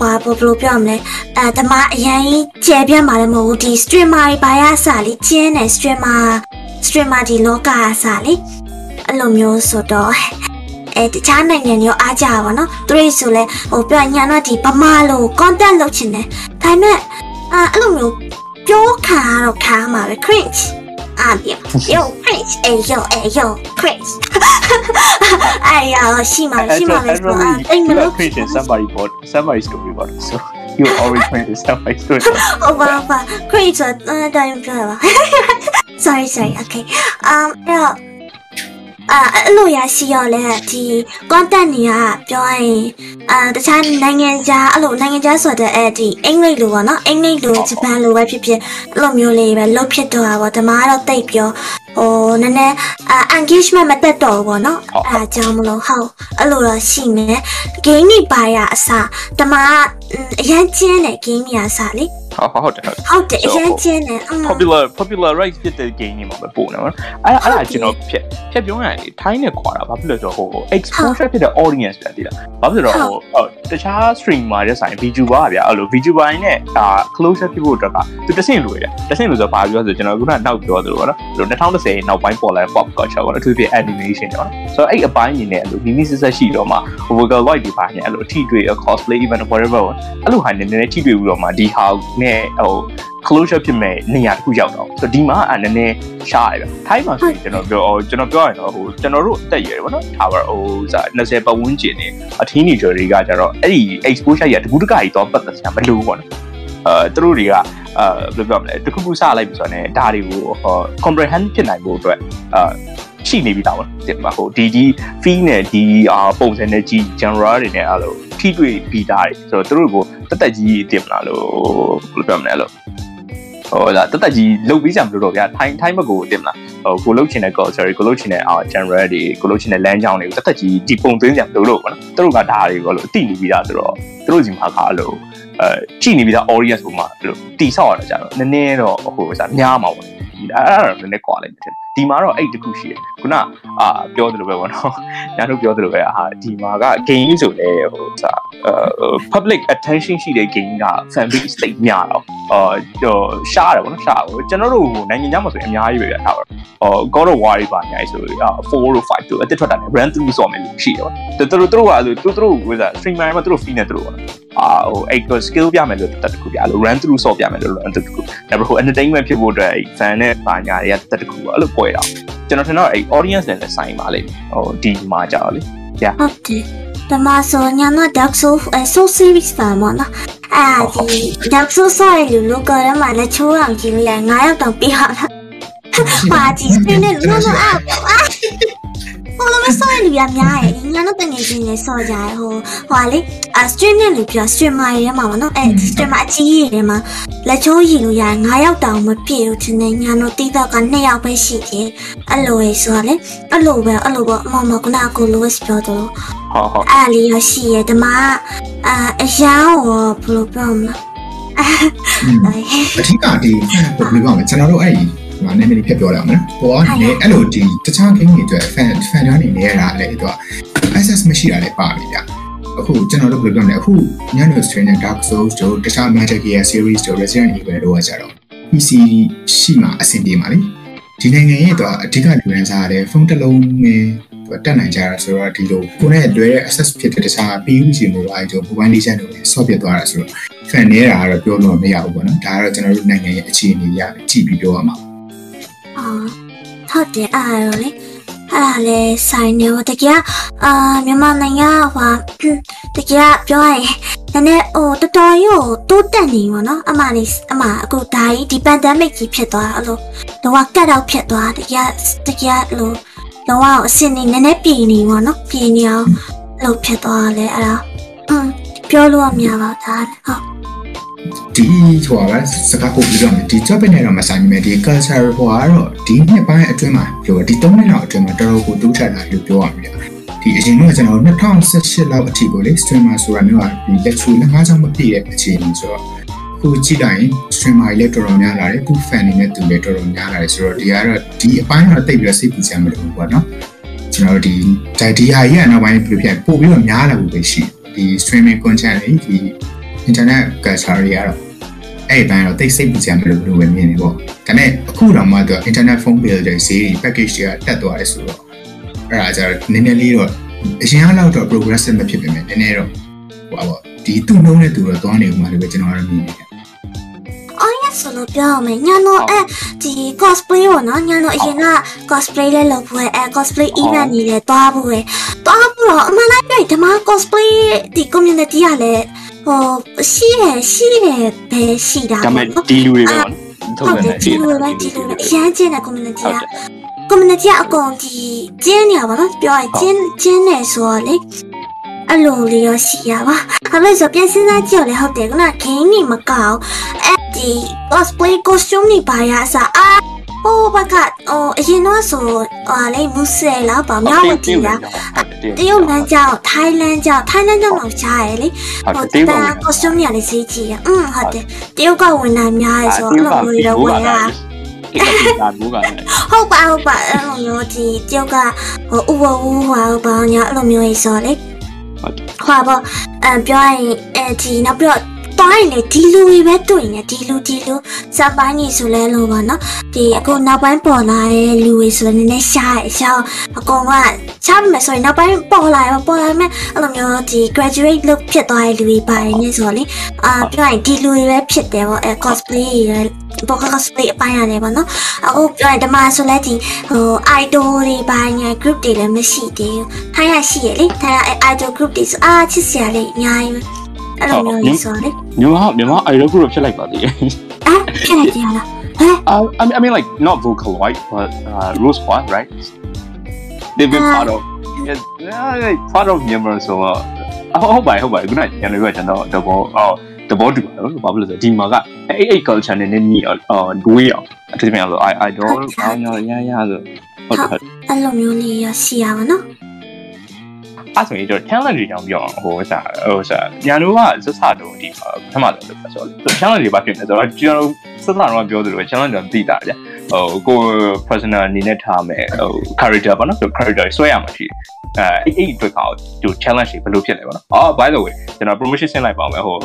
ဘာဘယ်လိုပြောရမလဲအဲဓမ္မအရင်ကျဲပြတ်มาလည်းမဟုတ်ဘူးဒီ streamer တွေပါရအစားလေကျင်းတယ် streamer streamer ဒီလောကအစားလေအဲ့လိုမျိုးဆိုတော့အဲတခြားနိုင်ငံရောအားကြပါတော့သူတို့ဆိုလဲဟိုပြောညာတော့ဒီဗမာလို content လုပ်ချင်တယ်ဒါပေမဲ့အဲအဲ့လိုမျိုးပြောခံရတော့ခံမှာပဲ cringe အာပြော yo cringe အေး yo အေး yo cringe အဲ့ရရှိမှာရှိမှာလေဆိုတော့အဲ့မလို့ created somebody bought somebody story about it. So you already created somebody story. ဟုတ်ပါပါ cringe ဆိုတော့တိုင်းပြောပါ sorry sorry okay um အဲ့တော့ အာအဲ့လိုရရှိရလဲဒီ content တွေကပြောရရင်အာတခြားနိုင်ငံခြားအဲ့လိုနိုင်ငံခြားဆိုတဲ့အဲ့ဒီအင်္ဂလိပ်လိုပေါ့နော်အင်္ဂလိပ်လိုဂျပန်လိုပဲဖြစ်ဖြစ်အဲ့လိုမျိုးလေးပဲလုပ်ဖြစ်တော့တာပေါ့ဒီမှာတော့တိတ်ပြော ဟိုနည်းနည်းအာ engagement မတက်တော့ဘူးပေါ့နော်အဲ့ဒါကြောင့်မလို့ဟုတ်အဲ့လိုတော့ရှိမယ် game တွေပါရအစားဒီမှာအရန်ကျင်းတယ် game တွေအစားလေဟုတ်ဟုတ်တယ်ဟုတ်ဟုတ်တယ်အရန်ကျင်းတယ်အင်း popular popular rights ဖြစ်တဲ့ game တွေမှာပဲပို့နေမှာအဲ့အဲ့ဒါကျွန်တော်ဖြတ်ဖြတ်ပြောရရင်ထိုင်းနဲ့ခွာတာဘာဖြစ်လို့ဆိုတော့ဟို exposure ဖြစ်တဲ့ audience ပြတည်လားဘာဖြစ်လို့တော့ဟိုတခြား streamer တဲ့ဆိုင် VTuber ဗျာအဲ့လို VTuber နဲ့အာ closure ဖြစ်ဖို့အတွက်ကသူတဆင့်လိုရတယ်တဆင့်လိုဆိုဘာပြောဆိုကျွန်တော်ခုနနောက်ပြောသလိုပေါ့နော်2010နောက်ပိုင်းပေါ်လာ pop culture ပေါ့နော်အထူးဖြင့် animation ပေါ့နော်ဆိုတော့အဲ့အပိုင်းနေနဲ့အဲ့လိုမိမိစစ်ဆက်ရှိတော့မှ vocal voice တွေပါနေအဲ့လိုအထီတွေ့ cosplay event whatever အဲ့လိုဟာနေနေထိတွေ့ပြီးတော့မှဒီဟာနဲ့ဟို closure ဖြစ်မဲ့နေရာတစ်ခုရောက်တော့ဆိုတော့ဒီမှာအဲ့နည်းနည်းရှားရပဲထိုင်းမှာဆိုရင်ကျွန်တော်ပြောကျွန်တော်ပြောရရင်တော့ဟိုကျွန်တော်တို့အသက်အရွယ်ပေါ့နော်ထားပါဟိုစာ20ပတ်ဝန်းကျင်နေအထင်းနေကြတွေကကြတော့အဲ့ဒီ exposure ရတကူတကကြီးတော့ပတ်သက်စရာမလိုဘူးပေါ့နော်အဲသူတို့တွေက အဲဘယ်လိုပြောမလဲတခုခုစလိုက်ပြီဆိုတော့ねဒါတွေကိုဟော comprehend ဖြစ်နိုင်ဖို့အတွက်အာရှိနေပြီသားပေါ့ဒီမှာဟိုဒီဒီ fee နဲ့ဒီအာပုံစံနဲ့ကြီး genre တွေနဲ့အဲ့လိုထိတွေ့ပြီးသားတွေဆိုတော့သူတို့ကိုတက်တက်ကြီးတင်မလားလို့ဘယ်လိုပြောမလဲအဲ့လို ဟိုဒါတက်တက်ကြီးလုတ်ပြီးကြမလို့တော့ဗျာထိုင်းထိုင်းဘက်ကိုတင်မလားဟိုကိုလုတ်ချင်တဲ့ culture ကိုလုတ်ချင်တဲ့အာ genre တွေကိုလုတ်ချင်တဲ့လမ်းကြောင်းတွေကိုတက်တက်ကြီးဒီပုံသွင်းကြမလို့တော့ပေါ့နော်သူတို့ကဒါတွေကိုလို့အတိနေပြီးသားဆိုတော့သူတို့စီမှာကအဲ့လိုအဲကြည့်နေပြီးသား audience ပုံမှာအဲ့လိုတိဆောက်ရတာကြတော့နည်းနည်းတော့ဟိုစားများမှာပေါ့ဒီအဲ့အဲ့ဒါတော့နည်းနည်းကွာလိုက်တယ် ဒီမှာတော့အဲ့တခုရှိတယ်ခုနအာပြောသလိုပဲပေါ့နော်ညာတို့ပြောသလိုပဲအာဒီမှာက game ဆိုလဲဟိုစာအဲ public attention ရှိတဲ့ game က fan base တိတ်များတော့အာဟိုရှားတယ်ပေါ့နော်ရှားဟိုကျွန်တော်တို့ဟိုနိုင်ငံခြားမှာဆိုရင်အများကြီးပဲပြထားပါတော့ဟို God of War တွေပါညာဆိုအာ4တို့5တို့အတစ်ထွက်တာနဲ့ run through ဆော့မယ်လို့ရှိတယ်ပေါ့သူတို့တို့ကအဲ့လိုသူတို့ဟိုစာ streamer မှာသူတို့ fee နဲ့သူတို့ပေါ့ အာဟိုအဲ့ skill ပြမယ်လို့တတ်တခုပြအဲ့လို run through ဆော့ပြမယ်လို့ run through တခုနောက်ပြီးဟို entertainment ဖြစ်ဖို့အတွက်အဲ့ fan နဲ့ပါညာတွေကတတ်တခုအဲ့လိုပွဲတာကျွန်တော်ထင်တော့အဲ့ audience နဲ့လည်းဆိုင်ပါလိမ့်မယ်ဟိုဒီမှာကြောက်လေဟုတ်တယ်ဒီမှာဆိုညာတော့ Dark Souls အဲ Soul Series ပါမနော်အာဒီ Dark Souls ဆိုရင်လူလူကလည်းမလည်းချိုးအောင်ကြည့်လဲ9ရောက်တော့ပြအောင်လားပါဒီ screen နဲ့လုံးလုံးအောက် ဟိုလိုမဆော်ရလူရများရဲ့ညာတော့တငယ်ချင်းလေးဆော်ကြရဟိုဟိုလေအ stream နဲ့လူပြော streamer တွေထဲမှာပေါ့နော်အဲ streamer အကြီးကြီးတွေထဲမှာလက်ချိုးရည်လို့ရ9ရောက်တောင်မပြည့်ဘူးဒီနေ့ညာတော့တီးတော့က2ရောက်ပဲရှိတယ်အဲ့လိုပဲဆိုတော့လေအဲ့လိုပဲအဲ့လိုပေါ့အမမကနာကိုလိုစပြောတော့ဟုတ်ဟုတ်အဲ့လေးရရှိရဓမ္မအာအရန်ဟောဘယ်လိုပြောမလဲအထက်ကဒီဘယ်လိုပြောမလဲကျွန်တော်တို့အဲ့ဒီ ဟိုနည်းနည်းလေးဖြတ်ပြောလိုက်အောင်နော်ဟိုကနေအဲ့လိုဒီတခြား game တွေအတွက် fan fan တွေနေနေရတာလေတော့ access မရှိတာလည်းပါပြီဗျအခုကျွန်တော်တို့ဘယ်လိုပြောမလဲအခုညနေ stream နဲ့ Dark Souls တို့တခြား Metal Gear series တို့ Resident Evil တို့ကကြတော့ PC ရှိမှအဆင်ပြေမှာလေဒီနိုင်ငံရဲ့တော့အဓိကလူရန်စားရတယ်ဖုန်းတစ်လုံးနဲ့တက်နိုင်ကြတာဆိုတော့ဒီလိုကိုနဲ့လွယ်တဲ့ access ဖြစ်တဲ့တခြား PUBG mobile တို့ mobile legend တို့ဆော့ပြသွားတာဆိုတော့ fan နေတာကတော့ပြောလို့မရဘူးပေါ့နော်ဒါကတော့ကျွန်တော်တို့နိုင်ငံရဲ့အခြေအနေရကြည့်ပြီးပြောရမှာ အာဟုတ်တယ်အဲ့ဒါလေအဲ့ဒါလေဆိုင်နေတကယ်အာမြန်မာနိုင်ငံဟိုတကယ်ပြောရရင်နည်းနည်းဟိုတော်တော်ရို့တိုးတက်နေပါတော့အမလေးအမအခုဒါကြီးဒီ pandemic ကြီးဖြစ်သွားအဲ့လိုလောကကတ်တော့ဖြစ်သွားတကယ်တကယ်လို့လောကအစင်နေနည်းနည်းပြည်နေပါတော့ပြည်နေအောင်လို့ဖြစ်သွားလဲအဲ့ဒါอืมပြောလို့မရပါဘူးဒါဟုတ် ဒီဟိုပါပဲစကားကိုပြောရမယ်ဒီ job နဲ့တော့မဆိုင်ဘူးဒီ culture ဟိုကတော့ဒီနှစ်ပိုင်းအတွင်းမှာပြောဒီ၃နှစ်လောက်အတွင်းမှာတော်တော်ကိုတိုးတက်လာလို့ပြောရမှာဒီအရင်ကကျွန်တော်2018လောက်အထိကိုလေ streamer ဆိုတာမျိုးကဒီလက်ချူလက်ငါးချောင်းမပြည့်တဲ့အခြေအနေဆိုတော့ခုကြည့်လိုက်ရင် streamer တွေလည်းတော်တော်များလာတယ်သူ fan တွေနဲ့သူလည်းတော်တော်များလာတယ်ဆိုတော့ဒီကတော့ဒီအပိုင်းကတော့တိတ်ပြီးတော့စိတ်ပူစရာမလိုဘူးပေါ့နော်ကျွန်တော်တို့ဒီဒါဒီဟာကြီးကနောက်ပိုင်းဘယ်လိုဖြစ်ပို့ပြီးတော့များလာဖို့ပဲရှိဒီ streaming content တွေဒီ internet culture တွေကတော့အဲ့ဒီဘန်းတော့တိတ်စိတ်ပူစရာမလိုဘူးလို့ပဲမြင်နေပေါ့ဒါနဲ့အခုတော့မှသူ internet phone bill တွေဈေးတွေ package တွေကတက်သွားတယ်ဆိုတော့အဲ့ဒါကြတော့နည်းနည်းလေးတော့အရင်ကတော့တော့ progressive မဖြစ်ပေမဲ့နည်းနည်းတော့ဟိုပါပေါ့ဒီသူ့နှုံးနဲ့သူတော့သွားနေဦးမှာလို့ပဲကျွန်တော်ကတော့မြင်နေတယ်အော်ရဆိုလို့ပြောရမယ်ညာတော့အဲ့ဒီ cosplay ပေါ့နော်ညာတော့အရင်က cosplay လဲလုပ်ဖို့အဲ cosplay event နေလဲတွားဖို့ပဲတွားဖို့တော့အမှန်တိုင်းပြောရင်ဒီမှာ cosplay ဒီ community ကလည်း ဟိုရှိရရှိတယ်ပဲရှိတာဒါပေပေါ့မဲ့နော်ဒီလူတွေပဲပေါ့နော်ဟုတ်တယ်ဒီလိုပဲဒီလိုပဲအရန်ကျင်းတဲ့ community က community ကအကုန်ဒီကျင်းနေရပါတော့ပြောရင်ကျင်းကျင်းနေဆိုတော့လေအဲ့လိုလေးရရှိရပါဒါပေမဲ့ဆိုပြန်စဉ်းစားကြည့်ရလေဟုတ်တယ်ကန game နေမကောက်အဲ့ဒီ cosplay costume နေပါရအစားအာ ဟိုဘကဟိုအရင်တော့ဆိုဟာလေမူဆယ်လားပေါ့မြောက်ဝတီလားတရုတ်လမ်းကြောင်းထိုင်းလမ်းကြောင်းထိုင်းလမ်းကြောင်းတော့ရှားရလေဟုတ်ဟိုတယ်တေးဒါပါ costume ရလေဈေးကြီးရอืมဟုတ်တယ်တရုတ်ကဝင်လာများရဆိုတော့အဲ့လိုမျိုးတော့ဝင်ရဒီကဘူကလည်းဟုတ်ပါဟုတ်ပါအဲ့လိုမျိုးဒီတယောက်ကဟိုဥပဝူဟွာဘာညာအဲ့လိုမျိုးကြီးဆိုလေဟွာပေါ့အမ်ပြောရင်အဲဒီနောက်ပြီးတော့ တိုင်းလေဒီလူတွေပဲတွေ့နေဒီလူဒီလူစပိုင်းကြီးဆိုလဲလို့ပါနော်ဒီအခုနောက်ပိုင်းပေါ်လာတဲ့လူတွေဆိုလည်းနည်းနည်းရှားရရှားအကောင်ကချမ်းမယ်ဆိုရင်နောက်ပိုင်းပေါ်လာရောပေါ်လာမယ်အဲ့လိုမျိုးဒီ graduate လုပ်ဖြစ်သွားတဲ့လူတွေပါနေဆိုလေအာပြောရင်ဒီလူတွေပဲဖြစ်တယ်ပေါ့အဲ cosplay တွေဘောက cosplay အပိုင်းရတယ်ပေါ့နော်အခုပြောရင်ဓမ္မဆိုလဲဒီဟို idol တွေပါညာ group တွေလည်းမရှိသေးဘူးထိုင်းရရှိရလေထိုင်းရအဲ idol group တွေဆိုအာချစ်စရာလေးအများကြီးပဲ အဲ့လိုမျိုးကြီးဆိုလေမြန်မာမြန်မာအိုင်ရိုဂရုဖြစ်လိုက်ပါသေးတယ်အာဖြစ်နေကြလားဟဲ့ Uh, I mean, I mean, like not Vocaloid, but uh, Rose Squad, right? They've been Uh, part of, yeah, like part of Myanmar. So, uh, oh, oh, bye, oh, bye. Good night. You know, you're not the ball. Oh, the ball. Oh, the bubble is a team. Maga. Hey, hey, culture. And then me, uh, do we? I tell me, I, I don't. I know. Yeah, yeah. The. Okay. အဲ့လိုမျိုးလေးရရှိရပါနော် အဲ့ဆိုရင်ကျွန်တော် challenge တွေကြောင့်ပြောအောင်ဟိုစားဟိုစားညာတို့ကစစတုံးဒီပထမဆုံးလို့ဆိုတော့ challenge တွေပါဖြစ်နေဆိုတော့ကျွန်တော်စစတော့ပြောသလို challenge တွေသိတာဗျဟိုကို personal အနေနဲ့ထားမယ်ဟို character ပေါ့နော် character ဆွဲရမှာရှိတယ်အဲအဲ့အဲ့အတွက်ကဒီ challenge တွေဘယ်လိုဖြစ်လဲပေါ့နော်အော် by the way ကျွန်တော် promotion ဆင်းလိုက်ပါမယ်ဟို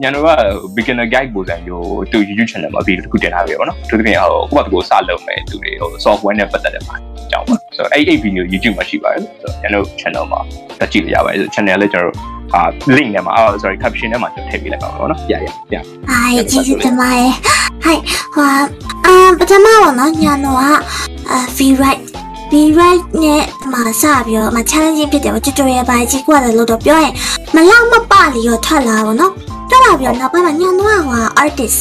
ညာတို့က beginner guide ပုံစံမျိုးသူ YouTube channel မှာ video တစ်ခုတင်ထားပြီပေါ့နော်သူတကယ်ဟိုကိုယ့်ဘာသူကိုစလုပ်မယ်သူတွေဟို software နဲ့ပတ်သက်တဲ့ပါအကြောင်းပေါ့ဆိုတော့အဲ့အဲ့ video YouTube မှာရှိပါတယ်ဆိုတော့ညာတို့ channel မှာတက်ကြည့်လို့ရပါတယ် channel လည်းကျွန်တော်တို့အာ link ထဲမှာအာ sorry caption ထဲမှာကျွန်တော်ထည့်ပေးလိုက်ပါမယ်ပေါ့နော်ပြရပြအိုင်ကျေးဇူးတင်ပါတယ်ဟိုင်ဟွာအာပထမပေါ့နော်ညာတော့ကအာ V right V right နဲ့မှာစပြီးတော့မ challenging ဖြစ်တယ်ပေါ့ tutorial ပါကြီးကွာတယ်လို့တော့ပြောရင်မလောက်မပလီရောထွက်လာပါတော့ ထွက်လာပြီးတော့နောက်ပိုင်းမှာညာတော့ကဟွာ artist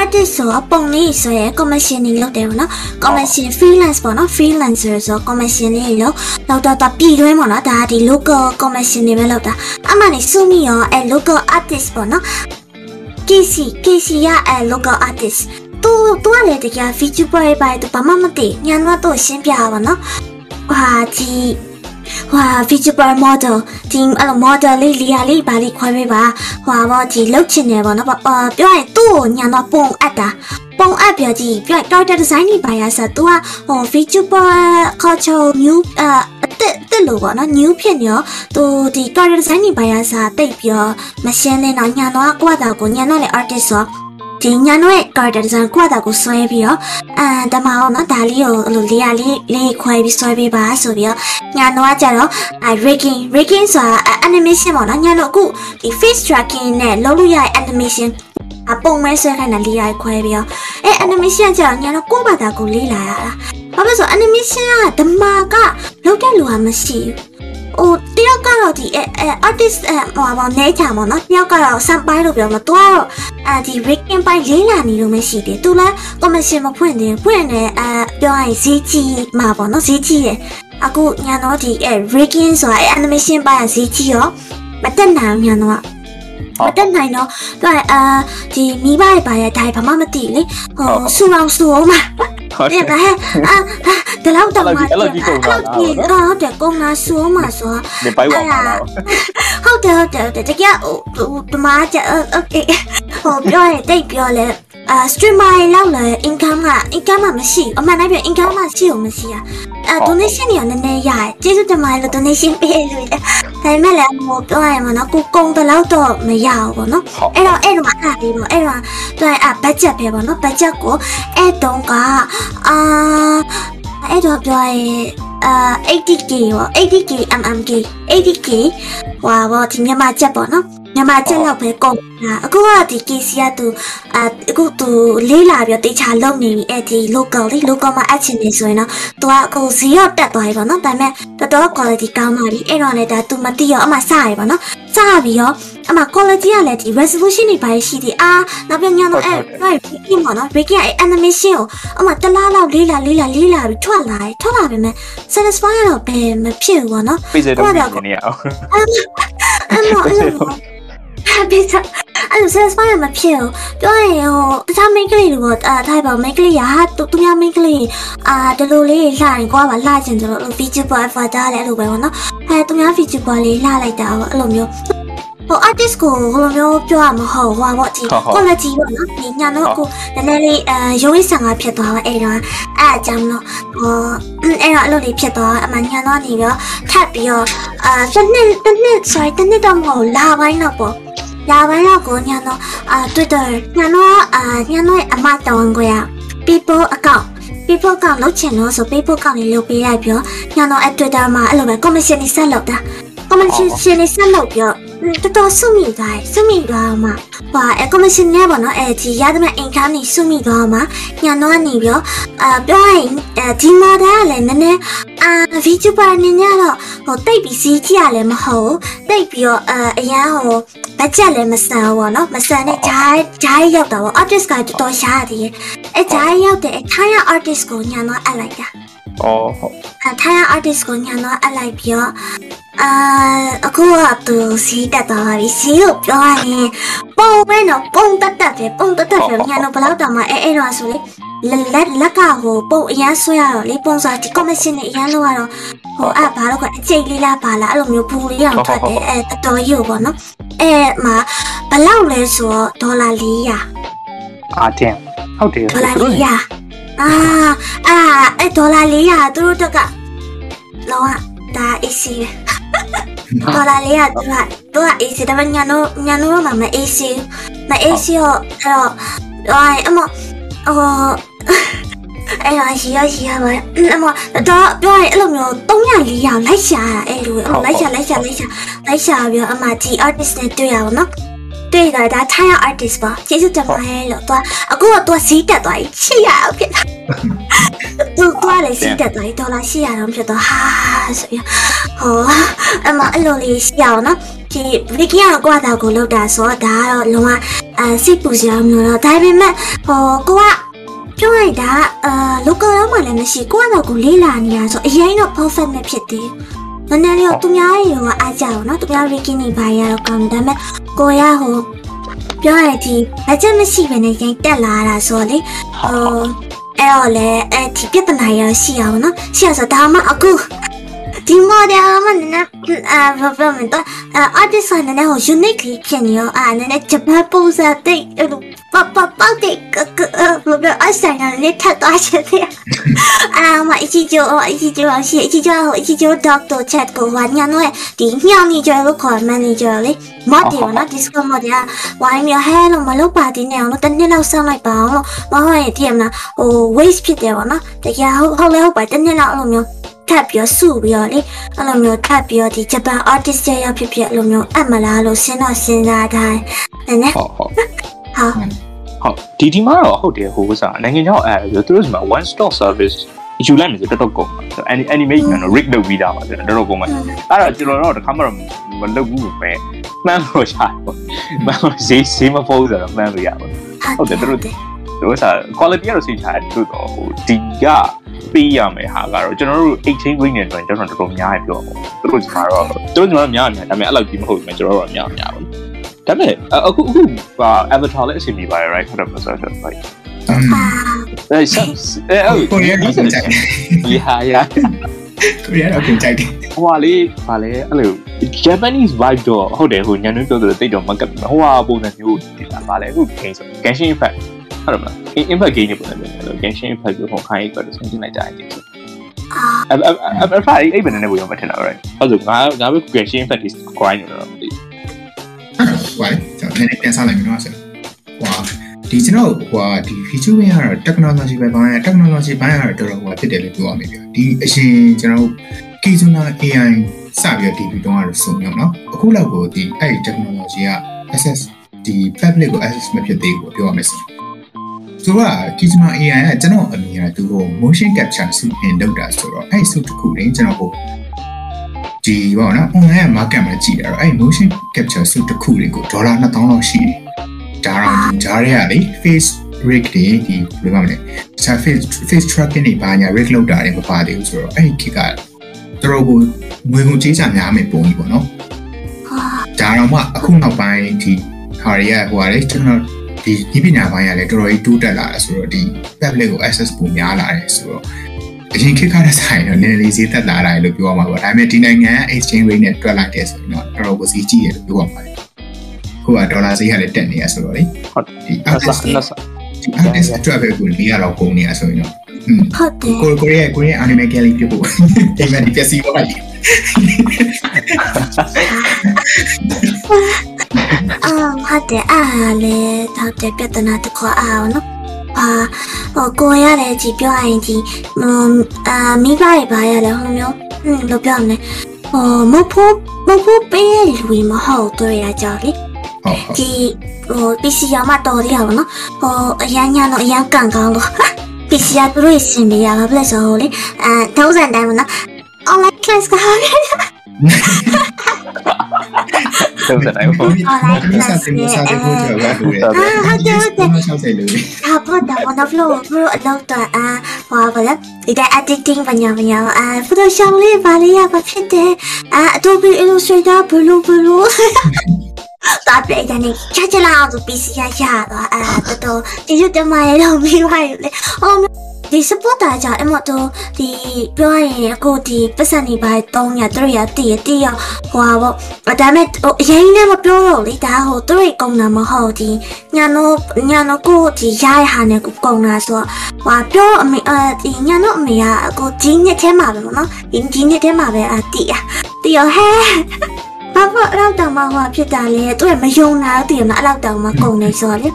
artist ဆိုတော့ပုံလေးဆိုရဲ commissioning လုပ်တယ်ပေါ့နော် commission freelance ပေါ့နော် freelancer ဆိုတော့ commission လေးလို့လောက်တော့တော့ပြည်တွင်းပေါ့နော်ဒါကဒီ local commission တွေပဲလုပ်တာအမှန်နေစုမိရောအဲ local artist ပေါ့နော် KC KC ရအဲ local artist သူသူကလည်းတကယ် VTuber ပဲသူဘာမှမသိညာတော့သူရှင်းပြပါနော်ဟာဒီ ဟာ VTuber model ဒီအဲ့လို model လေးလီယာလေးပါလေးခွဲပေးပါဟွာပေါ့ဒီလုတ်ချင်တယ်ပေါ့နော်အာပြောရင်သူ့ကိုညာတော့ပုံအပ်တာပုံအပ်ပြကြည့်ပြ character design တွေပါရဆက်သူကဟို VTuber culture new အအစ်အစ်လို့ပေါ့နော် new ဖြစ်နေရောသူဒီ character design တွေပါရစားတိတ်ပြီးတော့မရှင်းနေတော့ညာတော့ကိုယ့်အတာကိုညာတော့လေ artist ဆို ဒီညာတော့ရဲ့ character design ကိုယ့်အတာကိုဆွဲပြီးတော့အာတမအောင်နော်ဒါလေးကိုအဲ့လိုလေးရလေးလေးခွဲပြီးဆွဲပေးပါဆိုပြီးတော့ညာတော့ကြတော့အဲ rigging rigging ဆိုတာ animation ပေါ့နော်ညာတော့အခုဒီ face tracking နဲ့လုပ်လို့ရတဲ့ animation အပုံမဲဆွဲခိုင်းတာလေးရခွဲပြီးတော့အဲ animation ကကြတော့ညာတော့ကိုယ့်ဘာသာကိုလေးလာရတာဘာဖြစ်လို့ဆို animation ကဓမ္မကလုပ်တဲ့လူကမရှိဘူးဟိုတယောက်ကတော့ဒီအဲအဲ artist အဲဟိုပါနေချာပေါ့နော်တယောက်ကတော့ sample လို့ပြောမှာသူကတော့အဲဒီ rigging ပိုင်းလေးလာနေလို့မရှိတယ်သူလည်း commission မဖွင့်သေးဘူးဖွင့်တယ်အဲပြောရရင်ဈေးကြီးမှာပေါ့နော်ဈေးကြီးရယ်အခုညာတော့ဒီအဲ rigging ဆိုတာအဲ animation ပိုင်းကဈေးကြီးရောမတက်နိုင်ဘူးညာတော့ မတက်နိုင်တော့သူကအာဒီမိဘရဲ့ဘာရဲ့ဒါဘာမှမသိလေဟိုဆူအောင်ဆူအောင်မှာ ဟုတ် တဲ့ကဟဲ့အာ ဒီလောက်တော့မှ အဲ့လိုကြီးကုန်တာလား ဟုတ်တယ်ကုန်တာဆိုမှဆို နေပိုက်ဝါမှာလား ဟုတ်တယ်ဟုတ်တယ်ဟုတ်တယ်တကယ်ဟိုဒီမှာကျโอเคဟိုပြောရင်တိတ်ပြောလဲ အာ streamer လောက်လဲ income က income ကမရှိအမှန်တမ်းပြော income ကရှိအောင်မရှိอ่ะအဲ donation တွေကနည်းနည်းရတယ်ကျေးဇူးတင်ပါတယ်လို့ donation ပေးလို့လေဒါပေမဲ့လည်းဟိုပြောရရင်မနော်ကိုကုံတလောက်တော့မရဘူးပေါ့နော်ဟုတ်အဲ့တော့အဲ့တော့အားပြီးပေါ့အဲ့တော့သူကအာ budget ပဲပေါ့နော် budget ကိုအဲ့တုန်းကအာအဲ့တော့ပြောရင်အာ 80k ပေါ့ 80k mmk 80k ဟွာပေါ့ဒီမြန်မာချက်ပေါ့နော် မြန်မာချက်လောက်ပဲကုန်တာအခုကဒီ KC ကသူအာအခုသူလေးလာပြီးတေချာလုံနေပြီအဲ့ဒီ local လေး local မှာအချင်းနေဆိုရင်တော့သူကအခုဇီရောတက်သွားပြီပေါ့နော်ဒါပေမဲ့တော်တော် quality ကောင်းပါပြီအဲ့တော့လည်းဒါသူမသိရောအမှစရပေါ့နော်စပြီးရောအမှ quality ကလည်းဒီ resolution တွေပါရှိသေးအာနောက်ပြန်ညတော့အဲ့ right breaking ပေါ့နော် breaking အဲ့ animation ကိုအမှတလားလောက်လေးလာလေးလာလေးလာပြီးထွက်လာတယ်ထွက်လာပြီမဲ့ satisfy တော့ဘယ်မဖြစ်ဘူးပေါ့နော်ပေးစေတော့နေနေအောင် အဲ့တော့အဲ့လိုပြစ်စားအဲ့လို satisfy မဖြစ်ဘူးပြောရင်ဟိုတခြား main ကလေးတွေပေါ့အာထားပါ main ကလေးကဟာသူသူများ main ကလေးအာဒီလိုလေးလှရင်ကွာပါလှချင်တယ်လို့ feature bar avatar လည်းအဲ့လိုပဲပေါ့နော်အဲသူများ feature bar လေးလှလိုက်တာပေါ့အဲ့လိုမျိုး ဟို artist ကိုဟိုလိုမျိုးပြောရမဟုတ်ဟွာပေါ့ဒီ quality ပေါ့နော်ဒီညာတော့ကိုနည်းနည်းလေးအဲရုံးရဆန်ကဖြစ်သွားပါအဲ့တော့အဲ့အကြောင်းလို့ဟိုအဲ့တော့အဲ့လိုလေးဖြစ်သွားအမှညာတော့နေပြီးတော့ထပ်ပြီးတော့အာတစ်နှစ်တစ်နှစ် sorry တစ်နှစ်တော့မဟုတ်လာပိုင်းတော့ပေါ့လာပိုင်းတော့ကိုညာတော့အာ Twitter ညာတော့အာညာတော့အမတောင်းခွေရ people account people account လုပ်ချင်လို့ဆို people account လေးလုပ်ပေးလိုက်ပြီးတော့ညာတော့အဲ့ Twitter မှာအဲ့လိုပဲ commission တွေဆက်လုပ်တာ commission တွေဆက်လုပ်ပြီးတော့ တော်တော်စုမိသွားတယ်စုမိသွားမှဟိုအဲ commission နဲ့ပေါ့နော်အဲဒီရသမျှ income တွေစုမိသွားမှညာတော့နေပြီးတော့အာပြောရရင်အဲဒီ model ကလည်းနည်းနည်းအာ VTuber အနေနဲ့တော့ဟိုတိတ်ပြီးစီးကြည့်ရလည်းမဟုတ်တိတ်ပြီးတော့အာအရန်ဟို budget လည်းမဆန်ဘူးပေါ့နော်မဆန်တဲ့ဂျားဂျားရောက်တာပေါ့ artist ကတော်တော်ရှားတယ်အဲဂျားရောက်တဲ့ထိုင်းရ artist ကိုညာတော့အပ်လိုက်တာ အော်ဟုတ်အထိုင်း artist ကိုညာတော့အပ်လိုက်ပြီးတော့အာအခုကသူစီးတက်သွားပါပြီစီးကိုပြောရရင်ပုံပဲနော်ပုံတက်တက်ပဲပုံတက်တက်ပဲညာတော့ဘယ်တော့တောင်မှအဲအဲ့တော့ဆိုလေလက်လက်လက်ကဟိုပုံအရန်ဆွဲရတော့လေပုံစားဒီ commission နဲ့အရန်လောက်ရတော့ဟိုအဲ့ဘာလို့ကအကျိတ်လေးလားပါလားအဲ့လိုမျိုးပူလေးအောင်ထွက်တယ်အဲအတော်ကြီးပေါ့နော်အဲမှာဘယ်လောက်လဲဆိုတော့ဒေါ်လာ400အာတင်ဟုတ်တယ်ဒေါ်လာသူတို့400 အာအာအဲဒေါ်လာ400သူတို့တက်ကလောကဒါ AC ပဲဒေါ်လာ400သူကသူက AC ဒါပေမဲ့ညာတို့ညာတို့ကမ AC မ AC ရောအဲ့တော့ဟိုအမဟိုအဲ့တော့ရှိရရှိရပါအမတော့ပြောရင်အဲ့လိုမျိုး300 400လိုက်ရှာတာအဲ့လိုအဲ့လိုက်ရှာလိုက်ရှာလိုက်ရှာလိုက်ရှာပြီးတော့အမဒီ artist နဲ့တွေ့ရပါတော့ တွေ့တာဒါ Thai artist ပါကျေးဇူးတင်ပါတယ်လို့သူအခုကသူဈေးတက်သွားပြီ800အောင်ဖြစ်တာသူကလည်းဈေးတက်သွားပြီဒေါ်လာ800အောင်ဖြစ်သွားဟာဆိုပြီးဟောအမအဲ့လိုလေးရှိအောင်နော်ဒီဗီကီယာကွာတာကိုလောက်တာဆိုတော့ဒါကတော့လုံးဝအဲစိတ်ပူစရာမျိုးတော့ဒါပေမဲ့ဟောကိုကပြောလိုက်တာအာ local တော့မှလည်းမရှိကိုကတော့ကိုလေးလာနေတာဆိုအရင်တော့ perfect မဖြစ်သေးဘူး နည်းနည်းလေးတော့သူများရေကအားကြအောင်နော်သူများ Ricky နေပါရတော့ကောင်းတယ်ဒါပေမဲ့ကိုရဟိုပြောရတဲ့အချက်မရှိဘဲနဲ့ရင်တက်လာတာဆိုတော့လေဟိုအဲ့တော့လေအဲ့ဒီပြဿနာရရှိအောင်နော်ရှိအောင်ဆိုဒါမှအခု ဒီ model မှနည်းနည်းအာဘာပြောမလဲတော့ artist ကနည်းနည်းဟို unique လေးဖြစ်နေရောအာနည်းနည်းဂျပန်ပုံစံတိတ်အဲ့လိုပပပောက်တဲ့ကကဘယ်လိုအဆိုင်ကလေးထပ်သွားချင်တယ်အာမအချီကျိုအချီကျိုရှိအချီကျိုဟိုအချီကျို doctor chat ကိုဟာညာတော့ဒီညောင်နေကြလို့ခေါ် manager လေ model နော် disco model ဝိုင်းမြဟဲလို့မလုပ်ပါသေးနဲ့အောင်လို့တစ်နှစ်လောက်ဆောင်းလိုက်ပါအောင်လို့မဟုတ်ရင်တည်မလားဟို waste ဖြစ်တယ်ပေါ့နော်တကယ်ဟုတ်ဟုတ်လဲ ဟုတ်ပါတစ်နှစ်လောက်အဲ့လိုမျိုးထပ်ပြီးစုပြီးတော့လေအဲ့လိုမျိုးထပ်ပြီးတော့ဒီဂျပန် artist ရရောက်ဖြစ်ဖြစ်အဲ့လိုမျိုးအပ်မလားလို့စဉ်းတော့စဉ်းစားထားတယ်နည်းနည်းဟုတ်ဟုတ်ဟာဟုတ်ဒီဒီမှာတော့ဟုတ်တယ်ဟိုဥစားနိုင်ငံခြားအဲသူတို့က one stop service ယူလိုက်မယ်ဆိုတော်တော်ကုန်ပါ animation နော် rig လုပ်ပြီးသားပါဆိုတော့တော်တော်ကုန်ပါအဲ့တော့ကျွန်တော်တော့တခါမှတော့မလုပ်ဘူးပဲမှန်းလို့ရှာပေါ့မှန်းလို့ဈေးဈေးမဖို့ဆိုတော့မှန်းလို့ရပါဟုတ်တယ်သူတို့သူတို့စား quality ကတော့စိတ်ချတယ်သူတို့ဟိုဒီက ပေးရမယ်ဟာကတော့ကျွန်တော်တို့ exchange rate နဲ့တော့ကျွန်တော်တော်တော်များတယ်ပြောပါသူတို့ကျွန်တော်တော့သူတို့ကျွန်တော်များများဒါပေမဲ့အဲ့လောက်ကြီးမဟုတ်ဘူးကျွန်တော်တို့များများပါဒါပေမဲ့အခုအခု avatar လည်းအဆင်ပြေပါတယ် right ဟုတ်တယ်မဆိုတော့ like အဲဆက်အဲအဲ့ကိုရီးယားကကြိုက်တယ်ဒီဟာရကိုရီးယားကကြိုက်တယ်ဟိုဟာလေးဗာလဲအဲ့လို Japanese vibe တော့ဟုတ်တယ်ဟိုညနေပြောလို့တိတ်တော့မကပ်ဘူးဟိုဟာပုံစံမျိုးဒီလားဗာလဲအခု game ဆို Genshin Impact ဟုတ်တယ်မလား Impact game ပုံစံမျိုးအဲ့လို Genshin Impact ကိုဟိုခိုင်းပြီးတော့ဆင်ကျင်လိုက်ကြတယ်ဒီဆိုအာအဲ့အဲ့အဲ့ဖာအဲ့ဘယ်နဲ့ဘယ်ရောမထင်တော့ right ဟုတ်ဆိုငါငါပဲ Genshin Impact ဒီ grind လို့တော့မသိဟိုလေကျွန်တော်နည်းနည်းပြန်စားလိုက်မယ်နော်ဆိုဟွာဒီကျွန်တော်ဟိုဒီ feature ဘင်းကတော့ technology ဘက်ပိုင်း technology ဘိုင်းကတော့တော်တော်ဟိုဖြစ်တယ်လို့ပြောရမယ်ပြဒီအရှင်ကျွန်တော် Kizuna AI စပြီးတော့ DB တုံးကတော့စုံရောနော်အခုလောက်ကိုဒီအဲ့ technology က access ဒီ public ကို access မဖြစ်သေးဘူးပြောရမယ်ဆို ဆိုတော့ Kizuna AI ကကျွန်တော်အမြင်ကသူ့ကို motion capture စုပြင်လုပ်တာဆိုတော့အဲ့စုတစ်ခုရင်းကျွန်တော်ဟိုဒီပေါ့နော် online market မှာကြည့်တာတော့အဲ့ motion capture စုတစ်ခုတွေကိုဒေါ်လာ2000လောက်ရှိတယ်ဒါတော့ဒီဂျားတွေကလေ face rig တွေဒီဘယ်လိုမှမလဲတခြား face face tracking တွေဘာညာ rig လောက်တာတွေမပါသေးဘူးဆိုတော့အဲ့ဒီခေတ်ကတော်တော်ကိုငွေကုန်ကြေးချများမယ်ပုံကြီးပေါ့နော်ဟာဒါတော့မှအခုနောက်ပိုင်းဒီဟာတွေကဟိုဟာလေကျွန်တော် ဒီဒီပညာပိုင်းကလည်းတော်တော်ကြီးတိုးတက်လာတယ်ဆိုတော့ဒီ public ကို access ပုံများလာတယ်ဆိုတော့အရင်ခေတ်ကတည်းဆိုင်တော့နည်းနည်းလေးဈေးသက်လာတယ်လို့ပြောရမှာပေါ့ဒါပေမဲ့ဒီနိုင်ငံ exchange rate နဲ့တွက်လိုက်တယ်ဆိုရင်တော့တော်တော်ကိုဈေးကြီးတယ်လို့ပြောရမှာလေခုကဒေါ်လာဈေးကလည်းတက်နေရဆိုတော့လေဟုတ်ဒီနတ် artist ဆာနတ်ဆာဒီ artist အတွက်ပဲကို၄000လောက်ကုန်နေရဆိုရင်တော့ဟွန်းဟုတ်တယ်ကိုကိုရီးယားကိုရီးယား anime gallery ပြဖို့အိမ်မက်ဒီပျက်စီးသွားပြီအာ ဟုတ်တယ်အားလေတော့တဲ့ပြဿနာတစ်ခုအားနော်အာဟိုကိုရတယ်ကြည်ပြောရရင်ကြည်ဟိုအာမိဘတွေပါရတယ်ဟိုမျိုးဟင်းလို့ပြောမယ်ဟိုမဖို့မဖို့ပေးရလူမဟုတ်တော့ရကြလေဟုတ်ဟုတ်ဒီဟိုပစ္စည်းရမတော်ရအောင်နော်ဟိုအရန်ညာတော့အရန်ကန်ကောင်းလို့ပစ္စည်းရသူတို့စင်ပြရပါဘလက်ဆိုလေအဲတောင်းစံတိုင်းမနော် online class ကဟာသုံး စတိုင်းပေါ့ဒီစားစင်စားတဲ့ကိုကြောက်ရတယ်အာဟုတ်တယ်ဟုတ်တယ်60လို့ဟာပေါ်တာဘောနဖလိုဘရိုအလောက်တော့အာဟောပါလားဒီတဲ့ editing ပညာပညာအာ Photoshop လေးပါလေးရပါဖြစ်တယ်အာ Adobe Illustrator ဘလူးဘလူးတာပြည့်တယ်နေချာချလာအောင်သူ PC ရရတော့အာတော်တော်ဒီရွတ်တမရတော့ပြီးပါလေအော် ဒီ support တာကြောင့်အမတော့ဒီပြောရရင်အခုဒီပတ်စံနေပါ3ရ3ရတည်တည်ရဟွာပေါ့ဒါမဲ့ဟိုအရင်နဲ့မပြောတော့လေဒါဟိုသူတို့ကုံတာမဟုတ်ဒီညာတော့ညာတော့ကိုဒီရရဟာနဲ့ကိုကုံတာဆိုတော့ဟွာပြောအမေအဲဒီညာတော့အမေကအခုဒီနှစ်ထဲမှာပဲပေါ့နော်ဒီဒီနှစ်ထဲမှာပဲအတည်ရတည်ရဟဲဘာလို့အဲ့လောက်တောင်မှဟိုဖြစ်တာလဲသူကမယုံတာတည်ရမအဲ့လောက်တောင်မှကုံနေဆိုတော့လေ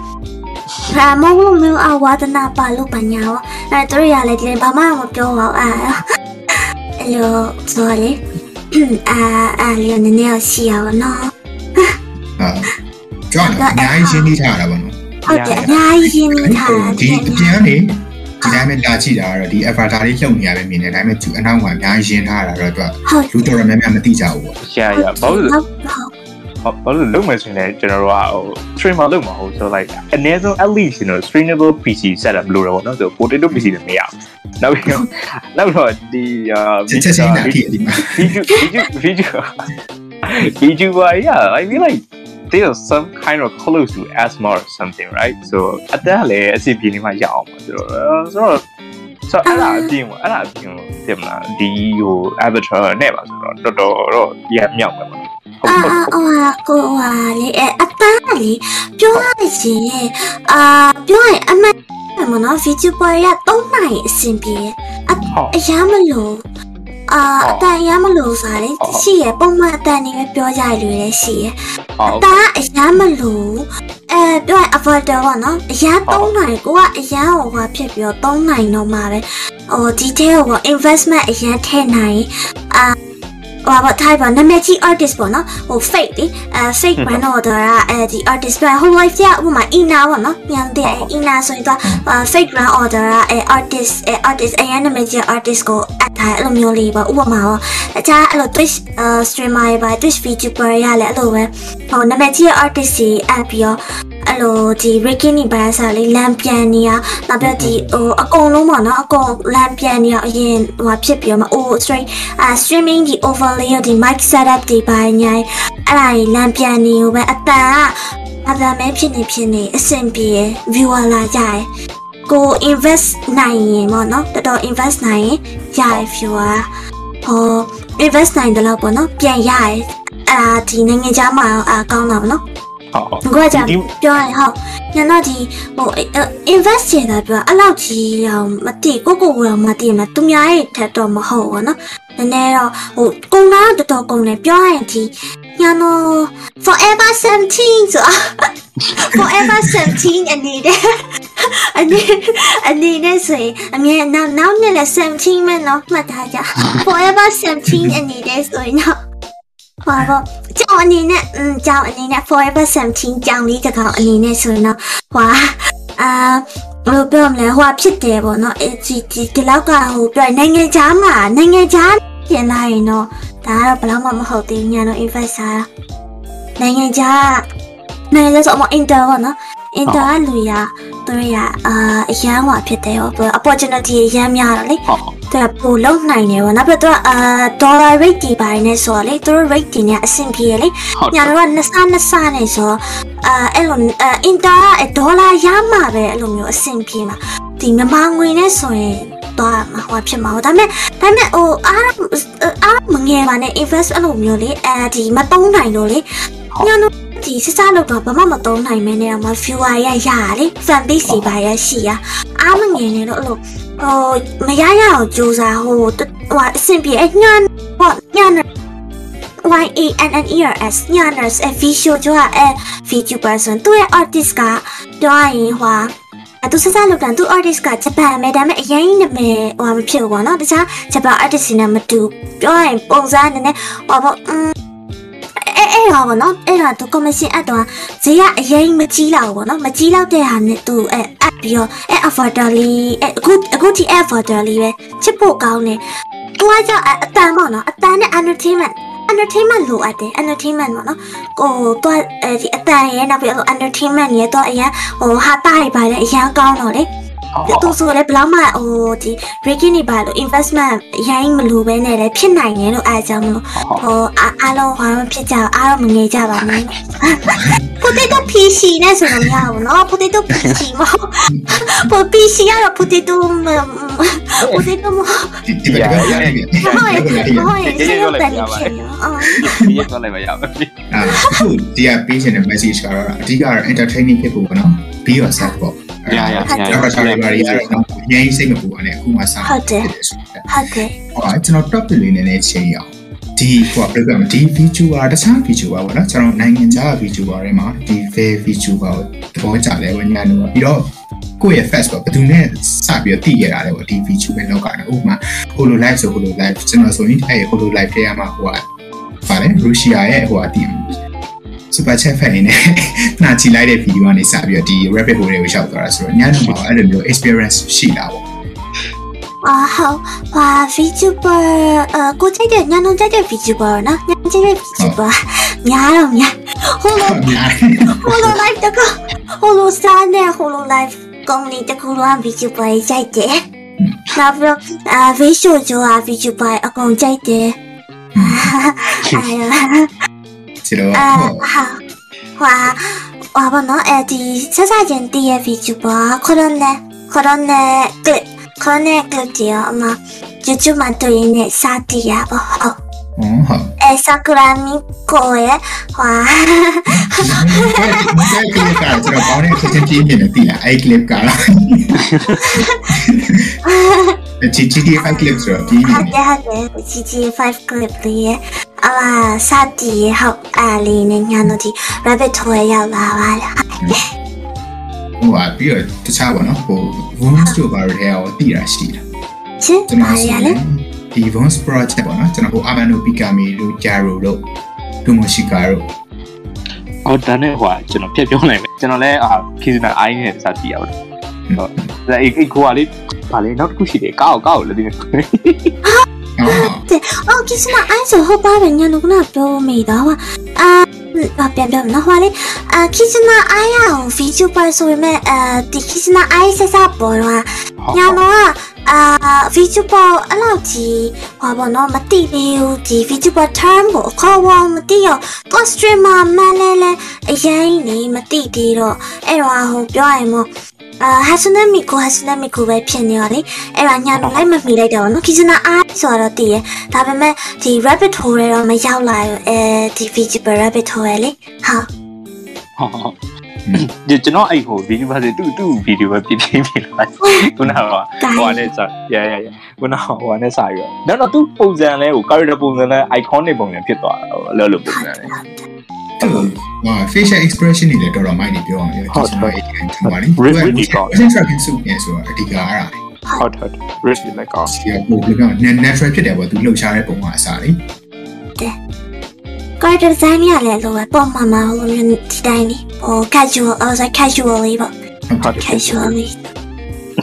ဟာမဟုတ်မျိုးအဝါဒနာပါလို့ပညာရောအဲသူတို့ရလဲဒီဘာမှမပြောပါဘူးအာအဲ့လိုဆိုလေအာအာလေနည်းနည်းရှိရပါတော့ဟာကြောက်တယ်အများကြီးရှင်းနေထားတာပေါ့နော်ဟုတ်တယ်အများကြီးရင်းနှီးထားတာဒီအပြန်ကနေဒီတိုင်းပဲလာကြည့်တာကတော့ဒီ avatar လေးလှုပ်နေရပဲမြင်တယ်ဒါပေမဲ့သူအနောက်ကအများကြီးရှင်းထားတာတော့သူကဟုတ်လူတော်တော်များများမသိကြဘူးပေါ့ရရဘာလို့ဟုတ် ဘာလို့လုံးမယ်ဆိုရင်လည်းကျွန်တော်တို့ကဟို streamer လုပ်မှာဟုတ်ဆို like အနည်းဆုံး at least you know streamable PC setup လို့ရပါတော့ဆို potato PC လည်းမရဘူးနောက်ပြီးတော့နောက်တော့ဒီအာချက်ချက်ချင်းတာဖြစ်ဒီမှာ video video video video yeah I mean like they are some kind of close to asthma or something right so အတန်းလည်းအစီအပြေနေမှရအောင်ပါဆိုတော့ဆိုတော့ဆိုတော့အဲ့ဒါအပြင်ပေါ့အဲ့ဒါအပြင်ပေါ့တင်မလားဒီဟို avatar နဲ့ပါဆိုတော့တော်တော်တော့ရမြောက်ပဲပေါ့ဟုတ် အာဟုတ်ဟုတ်အာကိုဟာလေအအပန်းလေပြောရရင်အာပြောရင်အမတ်မနော်ဗီဒီယိုပေါ်ရ3နိုင်အဆင်ပြေအဟုတ်အရာမလို့အာအတန်အရာမလို့စားလေရှိရပုံမှန်အတန်နေပဲပြောကြရလို့လည်းရှိရဟုတ်တာအရာမလို့အဲပြောရင် avoider ပေါ့နော်အရာ3နိုင်ကိုကအရာဟိုဟာဖြစ်ပြီးတော့3နိုင်တော့မှာပဲဟိုဒီထဲဟို investment အရာထည့်နိုင်အာ ဟိုဘာထိုင်ပါနာမည်ကြီး artist ပေါ့နော်ဟို fake လေအဲ fake brand order ကအဲဒီ artist ပဲဟို life ကဥပမာ ina ပေါ့နော်ညံတဲ့ ina ဆိုရင်တော့ fake brand order ကအဲ artist အဲ artist အရင်နာမည်ကြီး artist ကိုအပ်ထားအဲ့လိုမျိုးလေးပေါ့ဥပမာရောအခြားအဲ့လို Twitch streamer တွေပါ Twitch VTuber ရလည်းအဲ့လိုပဲဟိုနာမည်ကြီး artist တွေအပ်ပြီးတော့အဲ့လိုဒီ Ricky ဘာသာလေးလမ်းပြန်နေရနောက်ပြဒီဟိုအကုန်လုံးပေါ့နော်အကုန်လမ်းပြန်နေရအရင်ဟိုဖြစ်ပြီးတော့မအို straight အာ streaming ဒီ overlay ဒီ mic setup တွေပါညာအဲ့ဒါကြီးလမ်းပြန်နေကိုပဲအတန်ကဘာသာမဲဖြစ်နေဖြစ်နေအဆင်ပြေ viewer လာကြတယ်ကို invest နိုင်ရင်ပေါ့နော်တော်တော် invest နိုင်ရင်ရရ viewer ဟို invest နိုင်တယ်လို့ပေါ့နော်ပြန်ရရအဲ့ဒါဒီနိုင်ငံခြားမှာအာကောင်းတာပေါ့နော်ဟုတ်ကိုကကြာပြောရင်ဟုတ်ညတော့ဒီဟို invest ရတာပြောအဲ့လောက်ကြီးအောင်မသိကိုကိုကတော့မသိမှာသူများရဲ့ထက်တော့မဟုတ်ဘူးနော် နည်းနည်းတော့ဟိုကုန်တာတော်တော်ကုန်တယ်ပြောရင်ဒီညတော့ forever 17ဆို forever 17အနေနဲ့အနေအနေနဲ့ဆိုရင်အမြဲနောက်နောက်နဲ့လည်း17မဲ့နော်မှတ်ထားကြ forever 17အနေနဲ့ဆိုရင်တော့ဟောတော့ကြောင်အနေနဲ့อืมကြောင်အနေနဲ့ forever 17ကြောင်လေးတစ်ကောင်အနေနဲ့ဆိုရင်တော့ဟွာအာဘယ်လိုပြောမလဲဟွာဖြစ်တယ်ပေါ့နော်အဲဒီဒီဒီလောက်ကဟိုပြောနိုင်ငံခြားမှာနိုင်ငံခြား ပြင်လာရင်တော့ဒါကတော့ဘယ်တော့မှမဟုတ်သေးဘူးညာတော့ investor နိုင်ငံခြားနိုင်ငံခြားဆိုအမအင်တာပေါ့နော်အင်တာကလူရသူရအာအရန်ဟွာဖြစ်တယ်ဟောပြော opportunity အရန်များတော့လေဟုတ်သူကပိုလုံနိုင်တယ်ဗောနောက်ပြီးတော့အာ dollar rate ဒီပိုင်းနဲ့ဆိုတော့လေသူတို့ rate ဒီနဲ့အဆင်ပြေလေဟုတ်ညာတော့နှစ်ဆနှစ်ဆနဲ့ဆိုတော့အာအဲ့လိုအာအင်တာကဒေါ်လာရမှာပဲအဲ့လိုမျိုးအဆင်ပြေမှာဒီမြန်မာငွေနဲ့ဆိုရင် တော့မှာဟောဖြစ်မှာဟောဒါပေမဲ့ဒါပေမဲ့ဟိုအားအားမငယ်ပါနဲ့ invest အဲ့လိုမျိုးလေအဲဒီမတုံးနိုင်လို့လေညာတော့ဒီစစလောက်တော့ဘာမှမတုံးနိုင်မဲနဲ့တော့မ viewer ရရလေ fan base စီပါရရှိရအားမငယ်နဲ့တော့အဲ့လိုဟိုမရရအောင်ကြိုးစားဟိုတဟိုအဆင်ပြေအညံဟောညံ Y A N N E R S ညံ nurse အ visual ကျတော့အ video person သူရဲ့ artist ကပြောရရင်ဟွာ အသူစစလောက်တန်သူ artist ကဂျပန်ပဲဒါပေမဲ့အရင်နာမည်ဟိုမဖြစ်ဘူးပေါ့နော်တခြားဂျပန် artist တွေနဲ့မတူပြောရရင်ပုံစံနည်းနည်းဟောပေါ့อืมအဲ့အဲ့ဟာပေါ့နော်အဲ့ဒါသူ commission အပ်တော့ဈေးကအရင်မကြီးလောက်ပေါ့နော်မကြီးလောက်တဲ့ဟာနဲ့သူအဲ့အပ်ပြီးတော့အဲ့ affordable လေးအဲ့အခုအခုဒီ affordable လေးပဲချစ်ဖို့ကောင်းတယ်သူကကြောင့်အအတန်ပေါ့နော်အတန်နဲ့ entertainment entertainment လိုအပ်တယ် entertainment ပေါ့နော်ကိုတော့အဲဒီအတန်ရဲ့နောက်ပြီးတော့ entertainment ရဲ့တော့အရင်ဟိုဟာတားရပါတယ်အရင်ကောင်းတော့လေသူဆိုလည်းဘလောက်မှဟိုဒီ breaking နေပါလို့ investment ရိုင်းမလို့ပဲနဲ့လည်းဖြစ်နိုင်တယ်လို့အားကြောင့်မလို့ဟိုအားအားလုံးဟာမဖြစ်ကြဘူးအားလုံးမငြိကြပါနဲ့ potato PC နဲ့ဆိုတော့မရဘူးနော် potato PC မဟုတ် PC ကတော့ potato potato မဟုတ်ဒီကရရရဟုတ်ရေရေတော့လည်းရပါတယ်ဒီရတော့လည်းမရပါဘူးအခုဒီကပေးချင်တဲ့ message ကတော့အဓိကတော့ entertaining ဖြစ်ဖို့ပေါ့နော် be yourself ပေါ့ရရရတော့ဆောင်းလေးပါရရတော့အရင်စိတ်မပူပါနဲ့အခုမှစဟုတ်တယ်ဟုတ်တယ်ဟောကျွန်တော် topic လေးနည်းနည်းချိန်ရအောင် ဒီဟိုဘယ်လိုလဲဒီ VTuber တခြား VTuber ပေါ့နော်ကျွန်တော်နိုင်ငံခြား VTuber တွေမှာဒီ fair VTuber ကိုသဘောကျတယ်ဝညာလို့ပြီးတော့ကိုယ့်ရဲ့ fast ပေါ့ဘယ်သူနဲ့စပြီးတော့တည်ရတာလဲပေါ့ဒီ VTuber လောက်ကဥပမာ holo live ဆို holo live ကျွန်တော်ဆိုရင်အဲ့ holo live ထဲမှာဟိုကပါတယ်ရုရှားရဲ့ဟိုအတီး super chat ဖက်နေနဲ့နှာချီလိုက်တဲ့ဗီဒီယိုကနေစပြီးတော့ဒီ rabbit hole တွေကိုရှောက်သွားတာဆိုတော့ညနေမှာအဲ့လိုမျိုး experience ရှိလာပေါ့ အာဟောဟာ VTuber အကိုကြိုက်တဲ့ညနုံကြိုက်တဲ့ VTuber နော်ညကြိုက်တဲ့ VTuber များတော့များဟိုလို Holo Live တက Holo Star နဲ့ Holo Live ကောင်းနေတခုလုံး VTuber ကြိုက်တယ်နောက်ပြီးတော့အာ visual ကျော်က VTuber အကုန်ကြိုက်တယ်အာဆိုတော့အာဟာဟာဟာဘာနော်အဲဒီဆက်စားချင်းတည့်ရဲ့ VTuber ခရနဲခရနဲ clip ခရနဲ clip တီအမ YouTube မှာတွေ့ရင်လည်းစားတည်ရပါဟုတ်ဟောဟုတ်အဲဆာကူရာမီကိုရဲ့ဟာအဲ့ဒီ clip ကကျွန်တော်ပေါင်းတဲ့ kitchen team နဲ့တည်လာအဲ့ clip ကလားချီချီဒီ five clip ဆိုတော့ဒီဟုတ်တယ်ဟုတ်တယ် GG5 clip လေးရဲ့အမစတီးဟုတ်အားလေးနဲ့ညာတို့ဒီ rabbit hole ရောက်လာပါ လားဟိုပါပြီးတော့တခြားပါနော်ဟို Voice to Bar ထဲရောတည်တာရှိတာချင်းကျွန်ပါတော်ဆိုရရင်လေဒီ Voice project ပေါ့နော်ကျွန်တော်ဟို Amano Pikami တို့ Jaro တို့ Tomoshika တို့ဟောဒါနဲ့ဟိုကျွန်တော်ပြပြောနိုင်မယ်ကျွန်တော်လည်းအာခေစနာအိုင်းနဲ့စတည်ရအောင်ဟုတ်ဒါအဲ့အဲ့ကိုကလေးဗာလေနောက်တစ်ခုရှိတယ်ကောက်ကောက်လည်းဒီနေ့အော်အော်ကိစ္စမအိုင်းဆိုဟုတ်ပါပဲညာတို့ကပြောမိတော့ဟာအာ ပြန်ပြောနော်ဟိုလေအာကိစ္စမအိုင်းအောင် video ပါဆိုပေမဲ့အဲဒီကိစ္စမအိုင်းဆက်စားပေါ်တော့ညာတော့အာ video ပေါ်အဲ့လောက်ကြီးဟောဘောနော်မတိသေးဘူးဒီ video ပေါ် term ကိုအခေါ်ဝမတိရောကို streamer မှန်လဲလဲအရင်နေမတိသေးတော့အဲ့တော့ဟိုပြောရရင်မို့ အာဟာစနမီကိုဟာစနမီကိုပဲဖြစ်နေရောလေအဲ့ဒါညာတော့လိုက်မမီလိုက်တော့နော်ခီစနာအားဆိုတော့တည်ရဒါပေမဲ့ဒီ rabbit hole တွေတော့မရောက်လာဘူးအဲဒီ vegetable rabbit hole လေဟာဒီကျွန်တော်အဲ့ဟိုဗီဒီယိုပါစေတူတူဗီဒီယိုပဲပြပြပြလိုက်ခုနကဟိုနဲ့စရရရခုနဟိုနဲ့စရတော့တော့သူပုံစံလဲဟို character ပုံစံလဲ iconic ပုံစံဖြစ်သွားတာဟိုလောလောပုံစံလဲ ဟိုဟာ facial expression တွေလည်းတော်တော်မိုက်နေပြောအောင်လေကျွန်တော်အဲ့ဒီထင်ပါလိမ့် Really strong. expression စုနေဆိုတော့အဓိကအဲ့ဒါဟုတ်ဟုတ် risk လည်းကောင်းစီကပို့ပြီးတော့ natural ဖြစ်တယ်ပေါ့သူလှုပ်ရှားတဲ့ပုံကအစားလေ character design ရလဲလို့ပဲပုံမှန်မှဟိုလိုမျိုးဒီတိုင်းလေဟို casual အော်ဆို casual လေးပေါ့ဟုတ်တယ် casual လေး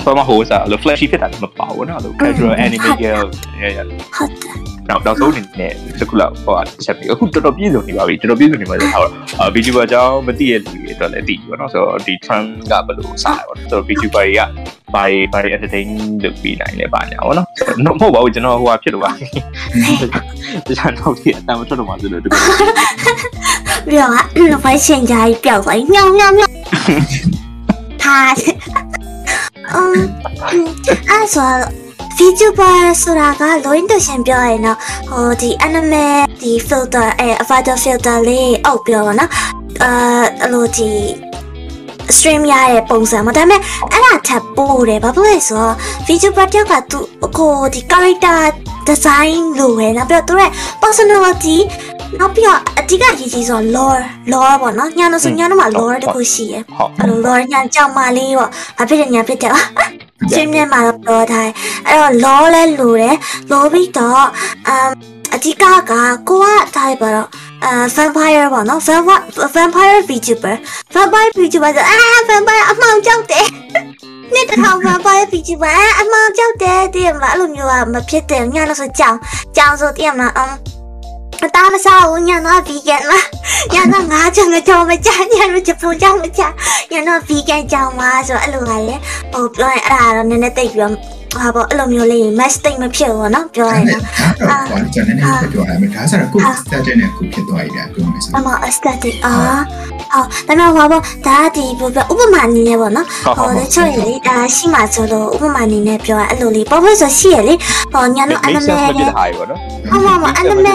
ဘာမှဟိုစားလို့ flashy ဖြစ်တာမပါဘူးနော်လို့ casual anime ရဲ့ဟုတ်တယ် နောက်နောက်ဆုံးအနေနဲ့စကူလောက်ဟိုချက်ပြီးအခုတော်တော်ပြည့်စုံနေပါပြီတော်တော်ပြည့်စုံနေပါဆိုတော့အာ VTuber အကြောင်းမသိရတဲ့လူတွေအတွက်လည်းသိပြီပေါ့နော်ဆိုတော့ဒီ trend ကဘယ်လိုစားလဲပေါ့ဆိုတော့ VTuber တွေကဘာဘာ entertain လုပ်ပြီးနိုင်လဲပါညာပေါ့နော်မဟုတ်ပါဘူးကျွန်တော်ဟိုဟာဖြစ်လို့ပါတခြားတော့ဒီအတမ်းမထွက်တော့မှဆိုလို့ဒီပြီးတော့ကဖိုင်ရှင်ကြိုင်ပျောက်သွားညောင်ညောင်ညောင်ဟာအမ်အဲ့ဆို VTuber ဆိုတာက low intention ပြောရရင်တော့ဟိုဒီ anime ဒီ filter အဲ avatar filter လေးအုပ်ပြောပါတော့အာအဲ့လိုဒီ stream ရတဲ့ပုံစံမှာဒါပေမဲ့အဲ့ဒါထပ်ပို့တယ်ဘာဖြစ်လဲဆိုတော့ VTuber တယောက်ကသူကိုဒီ character design လို့ပဲနောက်ပြီးတော့သူရဲ့ personality နောက်ပြီးတော့အဓိကရည်ကြီးဆို lore lore ပေါ့နော်ညာလို့ဆိုညာတော့မှာ lore တခုရှိရယ်ဟုတ်အဲ့လို lore ညာကြောင်မလေးပေါ့ဘာဖြစ်တယ်ညာဖြစ်တယ်ရှင်းမြတ်မှာတော့ပြောထားတယ်အဲ့တော့ law လဲလိုတယ် law ပြီးတော့အမ်အဓိကကကိုကထားရပါတော့အဲ vampire ပေါ့နော် vampire vampire VTuber vampire VTuber ဆိုအာ vampire အမှောင်ကြောက်တယ်နေ့တစ်ထောင် vampire VTuber အာအမှောင်ကြောက်တယ်တည်မလားအဲ့လိုမျိုးကမဖြစ်တယ်ညလို့ဆိုကြောင်ကြောင်ဆိုတည်မလား အသားမစားဘူးညံတော့ vegan ပါညံတော့ငါးချောင်းကြောင်မကြညံတော့ဂျပန်ကြောင်မကြညံတော့ vegan ကြောင်ပါဆိုတော့အဲ့လိုကလေဟိုပြောရင်အဲ့ဒါတော့နည်းနည်းတိတ်ပြီးတော့ဟာပေါ့အဲ့လိုမျိုးလေး match တိတ်မဖြစ်ဘူးပေါ့နော်ပြောရရင်အာကျွန်တော်နည်းနည်းပြောရမယ်ဒါဆိုတော့ခု static နဲ့ခုဖြစ်သွားပြီလားပြောမယ်ဆိုအမ static အာဟောဒါမှမဟုတ်ပေါ့ဒါကဒီပြောပြဥပမာအနေနဲ့ပေါ့နော်ဟောတချို့လေဒါရှိမှဆိုလို့ဥပမာအနေနဲ့ပြောရအဲ့လိုလေးပေါ့ပေါ့ဆိုရှိရလေဟောညာတော့ anime နဲ့ဟာပေါ့နော်ဟုတ်ပါမ anime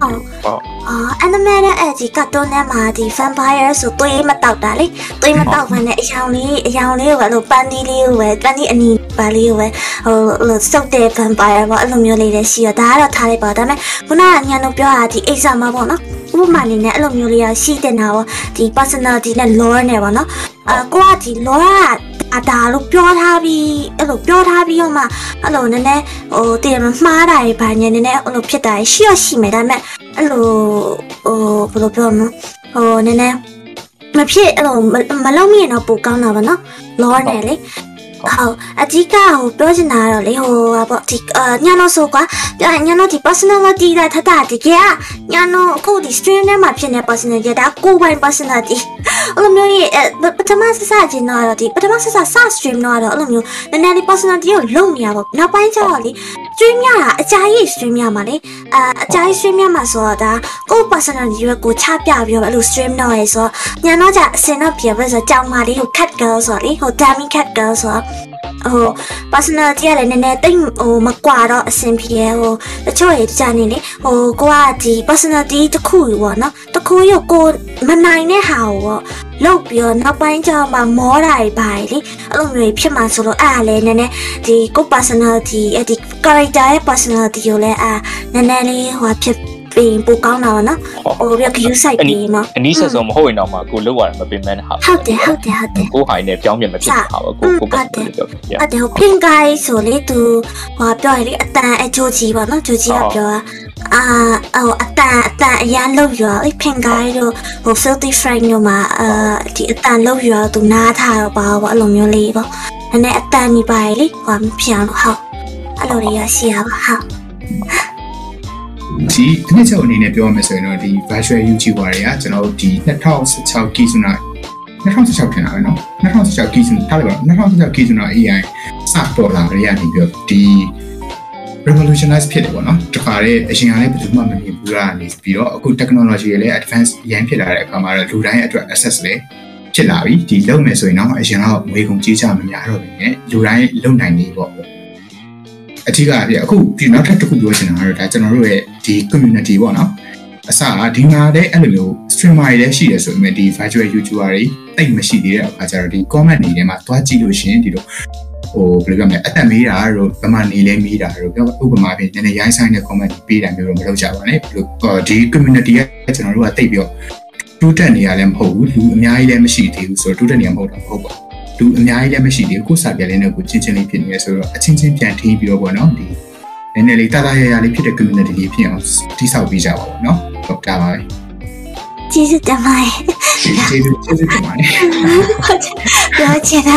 ဟုတ်အာ anime နဲ့အဲ့ဒီ cartoon နဲ့မှာဒီ vampire ဆိုသွေးမတောက်တာလေသွေးမတောက်မှနဲ့အယောင်လေးအယောင်လေးကိုအဲ့လိုပန်းဒီလေးကိုပဲပန်းဒီအနီပါလေးကိုပဲဟိုလိုစုပ်တဲ့ vampire ပေါ့အဲ့လိုမျိုးလေးလည်းရှိရဒါကတော့ထားလိုက်ပါဒါပေမဲ့ခုနကညာတို့ပြောတာဒီအိဆာမှာပေါ့နော်ဥပမာအနေနဲ့အဲ့လိုမျိုးလေးရရှိတဲ့နာပေါ့ဒီ personality နဲ့ lore နဲ့ပေါ့နော်အာကိုကဒီ lore ကအတာလို့ပြောထားပြီးအဲ့လိုပြောထားပြီးတော့မှအဲ့လိုနည်းနည်းဟိုတည်မမှားတာတွေဘာညာနည်းနည်းအဲ့လိုဖြစ်တာရှိရရှိမယ်ဒါပေမဲ့ အဲ့လိုဟိုဘယ်လိုပြောမလဲဟိုနည်းနည်းမဖြစ်အဲ့လိုမလုံးမိရင်တော့ပိုကောင်းတာပါနော်လောနဲ့လေ ဟုတ်အဓိကဟိုပြောချင်တာကတော့လေဟိုဟာပေါ့ဒီညာတော့ဆိုကွာပြောရင်ညာတော့ဒီ personality ကထတာတကယ်ညာတော့အခုဒီ stream ထဲမှာဖြစ်နေ personality ဒါကိုယ်ပိုင် personality အဲ့လိုမျိုးကြီးပထမဆဆချင်းတော့ဒီပထမဆဆစ stream တော့အဲ့လိုမျိုးနည်းနည်းလေး personality ကိုလုံနေရပေါ့နောက်ပိုင်းကျတော့လေ stream ရတာအကြာကြီး stream ရမှာလေအာအကြာကြီး stream ရမှာဆိုတော့ဒါကိုယ့် personality ရွက်ကိုချပြပြီးတော့အဲ့လို stream တော့ရဲဆိုညာတော့じゃအစင်တော့ပြပဲဆိုကြောင်မာလေးကို cat girl ဆိုတော့လေဟို dummy cat girl ဆိုတော့ဟို personality ကလည်းနည်းနည်းတိတ်ဟိုမကွာတော့အဆင်ပြေဟိုတချို့ရေကြာနေလေဟိုကိုကဒီ personality တစ်ခုပေါ့နော်တစ်ခုရုပ်ကိုမနိုင်တဲ့ဟာကိုပေါ့လောက်ပြီးတော့နောက်ပိုင်းကျမှမောတာတွေပါလေအဲ့လိုမျိုးဖြစ်မှာဆိုလို့အဲ့ဒါလည်းနည်းနည်းဒီကို personality အဲ့ဒီ character ရဲ့ personality ကိုလည်းအာနည်းနည်းလေးဟိုဖြစ် ပြီးပိုကောင်းတာပါနော်ဟိုပြီး view site ပြီးမှာအနည်းဆက်ဆုံးမဟုတ်ရင်တော့မှကိုလောက်ရတယ်မပင်မနဲ့ဟာဟုတ်တယ်ဟုတ်တယ်ဟုတ်တယ်ကိုဟိုင်းနဲ့ပြောင်းပြန်မဖြစ်တာပါကိုကိုပတ်တယ်ပြောပြအဲ့ဒါဟို pink guy ဆိုလေသူဟိုပြောရလေအတန်အချိုးကြီးပေါ့နော်ချိုးကြီးကပြောတာအာဟိုအတန်အတန်အရန်လောက်ရောအဲ့ pink guy တို့ဟို filthy frank တို့မှာအာဒီအတန်လောက်ရောသူနားထားတော့ပါပေါ့အဲ့လိုမျိုးလေးပေါ့နည်းနည်းအတန်ကြီးပါလေဟိုမပြောင်းလို့ဟုတ်အဲ့လိုလေးရရှိရပါဟုတ် ဒီအနှစ်ချုပ်အနေနဲ့ပြောရမယ်ဆိုရင်တော့ဒီ virtual YouTuber တွေကကျွန်တော်တို့ဒီ2016 Kizuna 2016ဖြစ်တာပဲเนาะ2016 Kizuna ထားလိုက်ပါ2016 Kizuna AI စပေါ်လာကြရနေပြီးတော့ဒီ revolutionize ဖြစ်တယ်ပေါ့နော်တခါတည်းအရင်ကလည်းဘယ်သူမှမမြင်ဘူးလားနေပြီးတော့အခု technology ရဲ့လည်း advance ရန်ဖြစ်လာတဲ့အခါမှာတော့လူတိုင်းအတွက် access လည်းရ ဖြစ်လာပြီဒီလုံမယ်ဆိုရင်တော့အရင်တော့ငွေကုန်ကြေးချမများတော့ဘူးနဲ့လူတိုင်းလုံနိုင်နေပေါ့အထူးကပြအခုဒီနောက်ထပ်တစ်ခုပြောချင်တာကတော့ဒါကျွန်တော်တို့ရဲ့ ဒီ community ပေါ့နော်အစကဒီမှာလည်းအဲ့လိုမျိုး streamer တွေလည်းရှိတယ်ဆိုပေမဲ့ဒီ virtual youtuber တွေတိတ်မရှိသေးတဲ့အခါကျတော့ဒီ comment တွေထဲမှာတွားကြည့်လို့ရှိရင်ဒီလိုဟိုဘယ်လိုပြောမလဲအသက်မေးတာတို့ဗမာနေလဲမေးတာတို့ပြောဥပမာဖြင့်နည်းနည်းရိုင်းဆိုင်တဲ့ comment ပေးတာမျိုးတော့မလုပ်ကြပါနဲ့ဘယ်လိုဒီ community ကကျွန်တော်တို့ကတိတ်ပြီးတော့တိုးတက်နေရလည်းမဟုတ်ဘူးလူအများကြီးလည်းမရှိသေးဘူးဆိုတော့တိုးတက်နေရမဟုတ်တာမဟုတ်ပါဘူးလူအများကြီးလည်းမရှိသေးဘူးကိုယ်စာပြလေးနဲ့ကိုချင်းချင်းလေးဖြစ်နေရဆိုတော့အချင်းချင်းပြန်ထင်းပြီးတော့ပေါ့နော်ဒီန ည်းနည်းလေးတာတာရရလေးဖြစ်တဲ့ community လေးဖြစ်အောင်တိဆောက်ပြီးကြပါဘောနော်ဟုတ်တာပါပဲကျေးဇူးတင်ပါတယ်ကျေးဇူးကျေးဇူးတင်ပါတယ်ပြောချင်တာ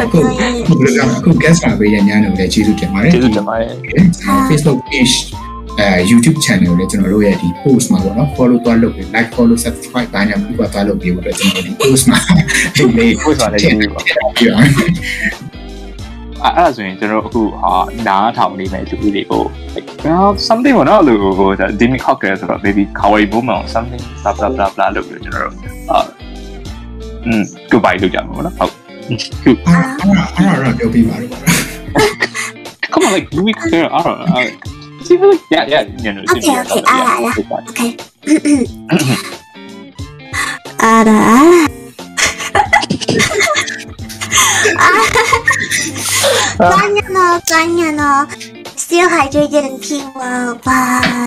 အခုအခုဘယ်လိုလဲအခု guest ပါပေးရညာလို့လည်းကျေးဇူးတင်ပါတယ်ကျေးဇူးတင်ပါတယ် Facebook page အဲ YouTube channel လည်းကျွန်တော်တို့ရဲ့ဒီ post မှာပေါ့နော် follow သွားလုပ်ပြီး like follow subscribe ဘာညာခုသွားလုပ်ပြီးတော့ကျွန်တော်ဒီ post မှာဒီလေးကိုယ်ဆိုလည်းကျေးဇူးပါပြ အောင် အဲ့အဲ့ဒါဆိုရင်ကျွန်တော်အခုဟာနားထောင်နေမယ်သူတွေကို well something ဘောနော်လို့ဟိုဒါ Demi Cocker ဆိုတော့ baby kawaii woman something blah blah blah blah လို့ကျွန်တော်တို့အာอืม goodbye လုပ်ကြမှာပေါ့နော်ဟုတ် အားအားအားအားပြောပြပါတော့ come on like Demi Cocker I don't know see like yeah yeah you know Okay, okay, ah, yeah. Okay. Ara. Kanya no, kanya no. Still hydrated and keyword. Bye.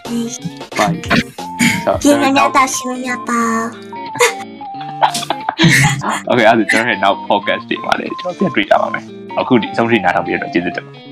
bye 今天要到新加坡。 Okay အဲ့ဒါကျွန်တော်ရဲ့နောက် podcast တွေမှာလည်းကျွန်တော်ပြန်တွေ့ကြပါမယ်အခုဒီဆုံးထိနားထောင်ပြီးတော့ကျေးဇူးတင်ပါတယ်